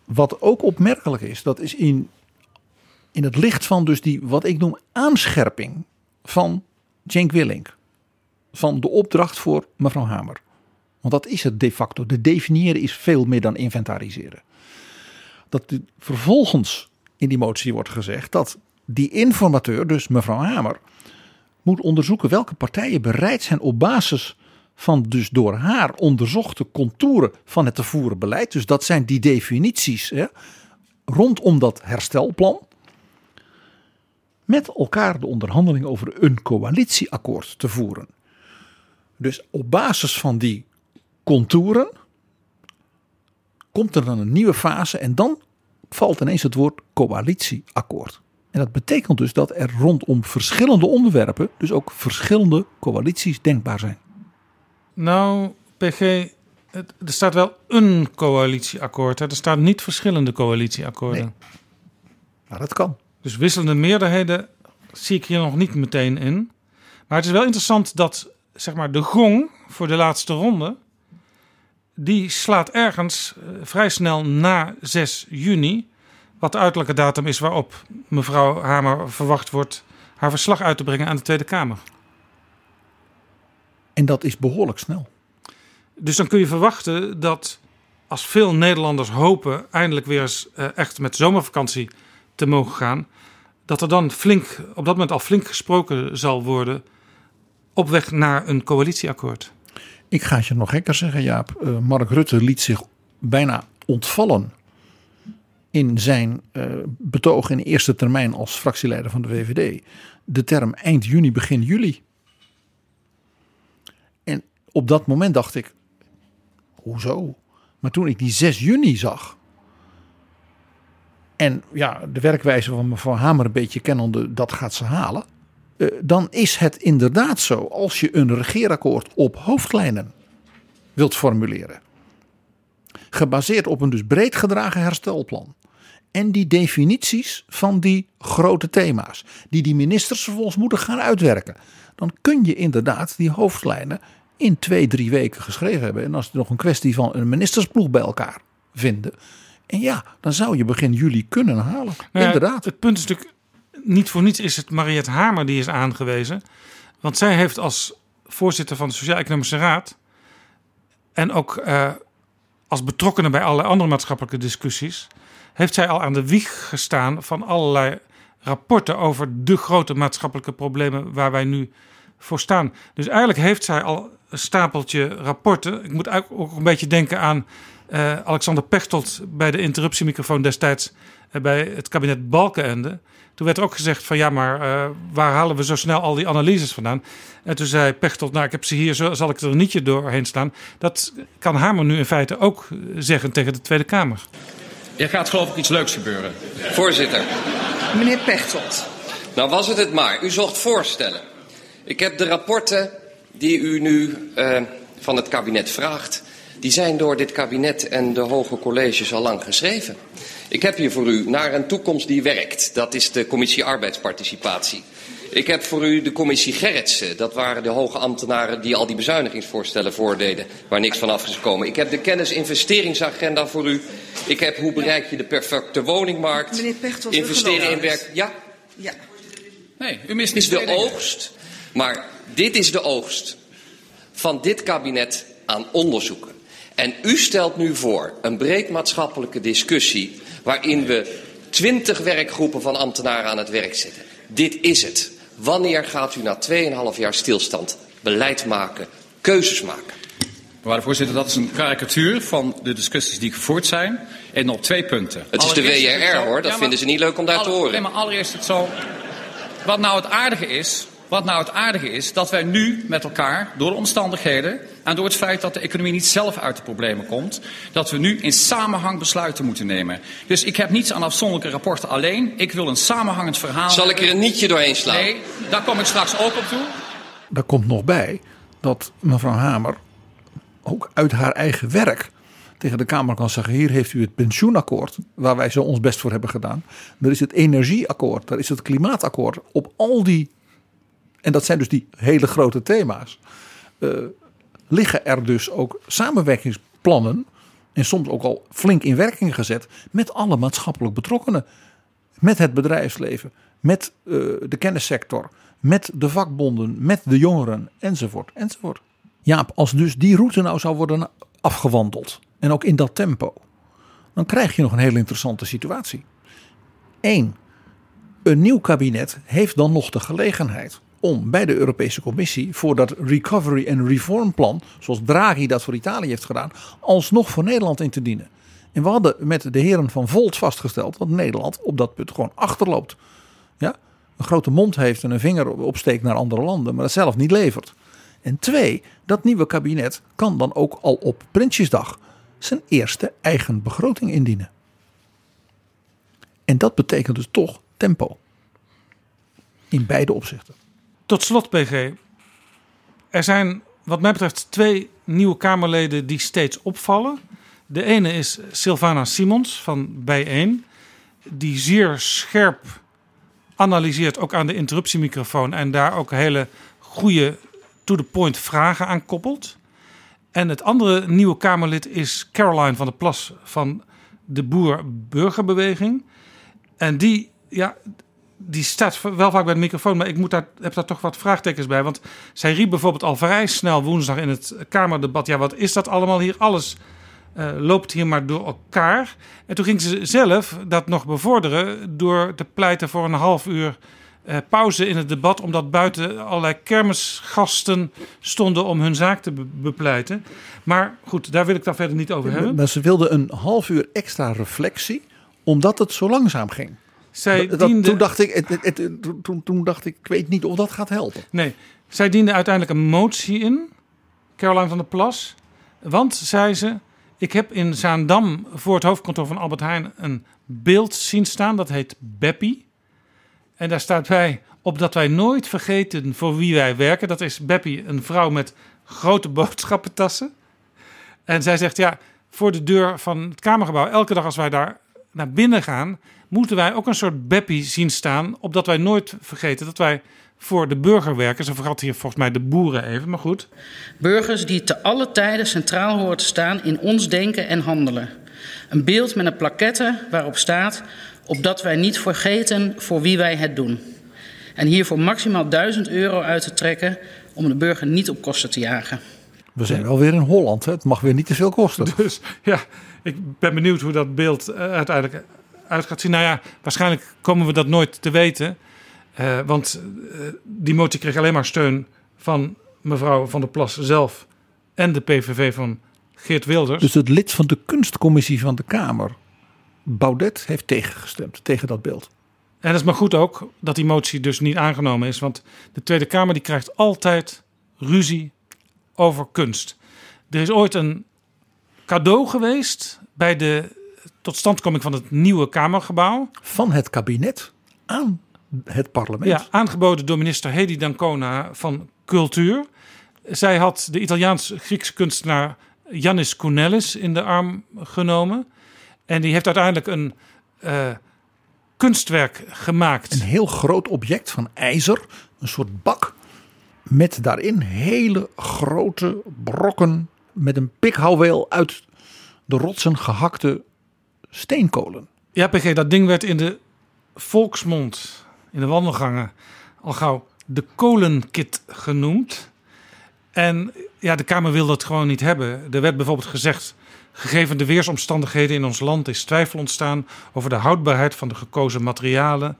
Wat ook opmerkelijk is, dat is in, in het licht van dus die wat ik noem aanscherping van Cenk Willink van de opdracht voor mevrouw Hamer. Want dat is het de facto. De definiëren is veel meer dan inventariseren. Dat vervolgens in die motie wordt gezegd dat die informateur, dus mevrouw Hamer, moet onderzoeken welke partijen bereid zijn op basis van dus door haar onderzochte contouren van het te voeren beleid. Dus dat zijn die definities hè, rondom dat herstelplan. Met elkaar de onderhandeling over een coalitieakkoord te voeren. Dus op basis van die contouren komt er dan een nieuwe fase en dan valt ineens het woord coalitieakkoord. En dat betekent dus dat er rondom verschillende onderwerpen dus ook verschillende coalities denkbaar zijn. Nou, PG, er staat wel een coalitieakkoord. Hè? Er staan niet verschillende coalitieakkoorden. Nee. Maar dat kan. Dus wisselende meerderheden zie ik hier nog niet meteen in. Maar het is wel interessant dat zeg maar, de gong voor de laatste ronde. die slaat ergens eh, vrij snel na 6 juni. Wat de uiterlijke datum is waarop mevrouw Hamer verwacht wordt haar verslag uit te brengen aan de Tweede Kamer. En dat is behoorlijk snel. Dus dan kun je verwachten dat als veel Nederlanders hopen eindelijk weer eens eh, echt met zomervakantie te mogen gaan, dat er dan flink, op dat moment al flink gesproken zal worden op weg naar een coalitieakkoord. Ik ga het je nog gekker zeggen, Jaap. Uh, Mark Rutte liet zich bijna ontvallen in zijn uh, betoog in eerste termijn als fractieleider van de VVD. De term eind juni, begin juli. En op dat moment dacht ik, hoezo? Maar toen ik die 6 juni zag. En ja, de werkwijze van mevrouw Hamer een beetje kennende, dat gaat ze halen. Uh, dan is het inderdaad zo, als je een regeerakkoord op hoofdlijnen wilt formuleren. Gebaseerd op een dus breed gedragen herstelplan. En die definities van die grote thema's. Die die ministers vervolgens moeten gaan uitwerken. Dan kun je inderdaad die hoofdlijnen in twee, drie weken geschreven hebben. En als het nog een kwestie van een ministersploeg bij elkaar vinden. En ja, dan zou je begin juli kunnen halen. Nou ja, inderdaad. Het punt is natuurlijk, niet voor niets is het Mariette Hamer die is aangewezen. Want zij heeft als voorzitter van de Sociaal-Economische Raad. En ook uh, als betrokkenen bij allerlei andere maatschappelijke discussies. Heeft zij al aan de wieg gestaan van allerlei rapporten over de grote maatschappelijke problemen waar wij nu voor staan. Dus eigenlijk heeft zij al een stapeltje rapporten. Ik moet ook een beetje denken aan uh, Alexander Pechtold bij de interruptiemicrofoon destijds uh, bij het kabinet Balkenende. Toen werd er ook gezegd van ja, maar uh, waar halen we zo snel al die analyses vandaan? En toen zei Pechtold, nou ik heb ze hier, zo zal ik er een nietje doorheen slaan. Dat kan Hamer nu in feite ook zeggen tegen de Tweede Kamer. Er gaat geloof ik iets leuks gebeuren. Voorzitter. Meneer Pechtold. Nou was het het maar. U zocht voorstellen. Ik heb de rapporten die u nu uh, van het kabinet vraagt, die zijn door dit kabinet en de hoge colleges al lang geschreven. Ik heb hier voor u naar een toekomst die werkt. Dat is de commissie arbeidsparticipatie. Ik heb voor u de commissie Gerritsen. Dat waren de hoge ambtenaren die al die bezuinigingsvoorstellen voordeden, waar niks van af is gekomen. Ik heb de kennisinvesteringsagenda voor u. Ik heb hoe bereik je de perfecte woningmarkt. Meneer Pechtold, Investeren in werk. Ja? Ja. Nee, u mist niet is de oogst. Maar dit is de oogst van dit kabinet aan onderzoeken. En u stelt nu voor een breed maatschappelijke discussie waarin we twintig werkgroepen van ambtenaren aan het werk zetten. Dit is het. Wanneer gaat u na 2,5 jaar stilstand beleid maken, keuzes maken? Mevrouw voorzitter, dat is een karikatuur van de discussies die gevoerd zijn. En op twee punten. Het is de WRR hoor, dat ja, vinden ze niet leuk om daar alle, te horen. Nee, maar allereerst het zo. Wat nou het aardige is, wat nou het aardige is, dat wij nu met elkaar, door de omstandigheden en door het feit dat de economie niet zelf uit de problemen komt, dat we nu in samenhang besluiten moeten nemen. Dus ik heb niets aan afzonderlijke rapporten alleen. Ik wil een samenhangend verhaal. Zal ik er een nietje doorheen slaan? Nee, daar kom ik straks ook op toe. Daar komt nog bij dat mevrouw Hamer ook uit haar eigen werk tegen de Kamer kan zeggen: hier heeft u het pensioenakkoord, waar wij zo ons best voor hebben gedaan. Er is het energieakkoord, daar is het klimaatakkoord. Op al die en dat zijn dus die hele grote thema's. Uh, liggen er dus ook samenwerkingsplannen. En soms ook al flink in werking gezet. Met alle maatschappelijk betrokkenen. Met het bedrijfsleven. Met uh, de kennissector. Met de vakbonden. Met de jongeren. Enzovoort. Enzovoort. Jaap, als dus die route nou zou worden afgewandeld. En ook in dat tempo. Dan krijg je nog een hele interessante situatie. Eén. Een nieuw kabinet heeft dan nog de gelegenheid om bij de Europese Commissie voor dat recovery and reform plan, zoals Draghi dat voor Italië heeft gedaan, alsnog voor Nederland in te dienen. En we hadden met de heren van Volt vastgesteld dat Nederland op dat punt gewoon achterloopt. Ja? Een grote mond heeft en een vinger opsteekt naar andere landen, maar dat zelf niet levert. En twee, dat nieuwe kabinet kan dan ook al op Prinsjesdag zijn eerste eigen begroting indienen. En dat betekent dus toch tempo. In beide opzichten. Tot slot, PG. Er zijn, wat mij betreft, twee nieuwe Kamerleden die steeds opvallen. De ene is Sylvana Simons van Bijeen, die zeer scherp analyseert, ook aan de interruptiemicrofoon, en daar ook hele goede to-the-point vragen aan koppelt. En het andere nieuwe Kamerlid is Caroline van der Plas van de Boer-Burgerbeweging. En die, ja, die staat wel vaak bij de microfoon, maar ik moet daar, heb daar toch wat vraagtekens bij. Want zij riep bijvoorbeeld al vrij snel woensdag in het Kamerdebat: ja, wat is dat allemaal hier? Alles uh, loopt hier maar door elkaar. En toen ging ze zelf dat nog bevorderen door te pleiten voor een half uur uh, pauze in het debat, omdat buiten allerlei kermisgasten stonden om hun zaak te be bepleiten. Maar goed, daar wil ik dan verder niet over hebben. Maar ze wilde een half uur extra reflectie, omdat het zo langzaam ging. Zij dat, diende... toen, dacht ik, het, het, toen, toen dacht ik, ik weet niet of dat gaat helpen. Nee, zij diende uiteindelijk een motie in, Caroline van der Plas. Want, zei ze, ik heb in Zaandam voor het hoofdkantoor van Albert Heijn een beeld zien staan. Dat heet Beppie. En daar staat bij op dat wij nooit vergeten voor wie wij werken. Dat is Beppie, een vrouw met grote boodschappentassen. En zij zegt, ja, voor de deur van het Kamergebouw, elke dag als wij daar naar binnen gaan, moeten wij ook een soort Beppie zien staan. Opdat wij nooit vergeten dat wij voor de burger werken. Ze vergat hier volgens mij de boeren even, maar goed. Burgers die te alle tijden centraal horen te staan in ons denken en handelen. Een beeld met een plaquette waarop staat opdat wij niet vergeten voor wie wij het doen. En hiervoor maximaal 1000 euro uit te trekken om de burger niet op kosten te jagen. We zijn wel weer in Holland, hè? het mag weer niet te veel kosten. *laughs* Dus ja, ik ben benieuwd hoe dat beeld uh, uiteindelijk uit gaat zien. Nou ja, waarschijnlijk komen we dat nooit te weten. Uh, want uh, die motie kreeg alleen maar steun van mevrouw Van der Plas zelf en de PVV van Geert Wilders. Dus het lid van de kunstcommissie van de Kamer, Baudet, heeft tegengestemd tegen dat beeld. En dat is maar goed ook dat die motie dus niet aangenomen is. Want de Tweede Kamer die krijgt altijd ruzie over kunst. Er is ooit een cadeau geweest bij de totstandkoming van het nieuwe Kamergebouw. Van het kabinet aan het parlement. Ja, aangeboden door minister Hedy Dancona van Cultuur. Zij had de Italiaans-Griekse kunstenaar Yannis Kounelis in de arm genomen. En die heeft uiteindelijk een uh, kunstwerk gemaakt. Een heel groot object van ijzer. Een soort bak. Met daarin hele grote brokken met een pikhouweel uit de rotsen gehakte steenkolen. Ja, PG, dat ding werd in de volksmond, in de wandelgangen, al gauw de kolenkit genoemd. En ja, de Kamer wil dat gewoon niet hebben. Er werd bijvoorbeeld gezegd, gegeven de weersomstandigheden in ons land is twijfel ontstaan over de houdbaarheid van de gekozen materialen.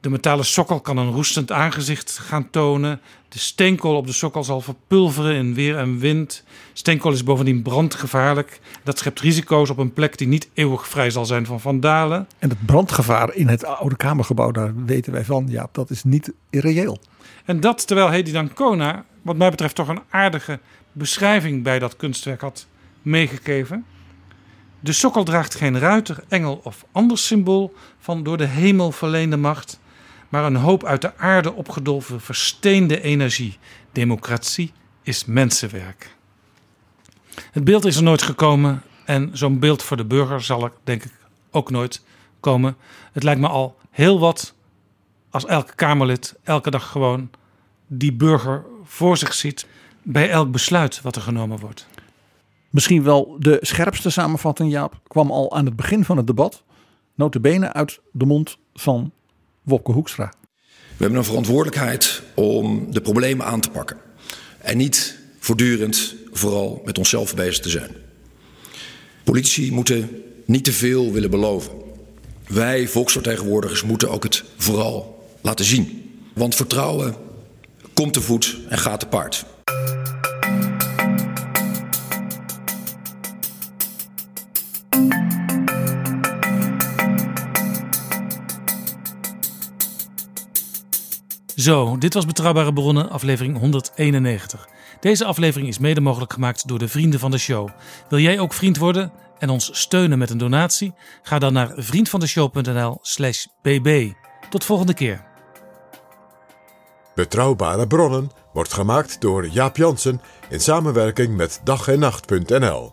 De metalen sokkel kan een roestend aangezicht gaan tonen. De steenkool op de sokkel zal verpulveren in weer en wind. Steenkool is bovendien brandgevaarlijk. Dat schept risico's op een plek die niet eeuwig vrij zal zijn van vandalen. En het brandgevaar in het oude Kamergebouw, daar weten wij van, ja, dat is niet irreëel. En dat terwijl Hedy Dancona, wat mij betreft, toch een aardige beschrijving bij dat kunstwerk had meegegeven. De sokkel draagt geen ruiter, engel of ander symbool van door de hemel verleende macht maar een hoop uit de aarde opgedolven versteende energie. Democratie is mensenwerk. Het beeld is er nooit gekomen en zo'n beeld voor de burger zal er denk ik ook nooit komen. Het lijkt me al heel wat als elke Kamerlid elke dag gewoon die burger voor zich ziet bij elk besluit wat er genomen wordt. Misschien wel de scherpste samenvatting, Jaap, kwam al aan het begin van het debat. Notabene uit de mond van Wopke Hoekstra. We hebben een verantwoordelijkheid om de problemen aan te pakken. En niet voortdurend vooral met onszelf bezig te zijn. Politici moeten niet te veel willen beloven. Wij, volksvertegenwoordigers, moeten ook het vooral laten zien. Want vertrouwen komt te voet en gaat te paard. Zo, dit was Betrouwbare Bronnen, aflevering 191. Deze aflevering is mede mogelijk gemaakt door de vrienden van de show. Wil jij ook vriend worden en ons steunen met een donatie? Ga dan naar vriendvandeshow.nl/slash bb. Tot volgende keer. Betrouwbare Bronnen wordt gemaakt door Jaap Jansen in samenwerking met dag en nacht.nl.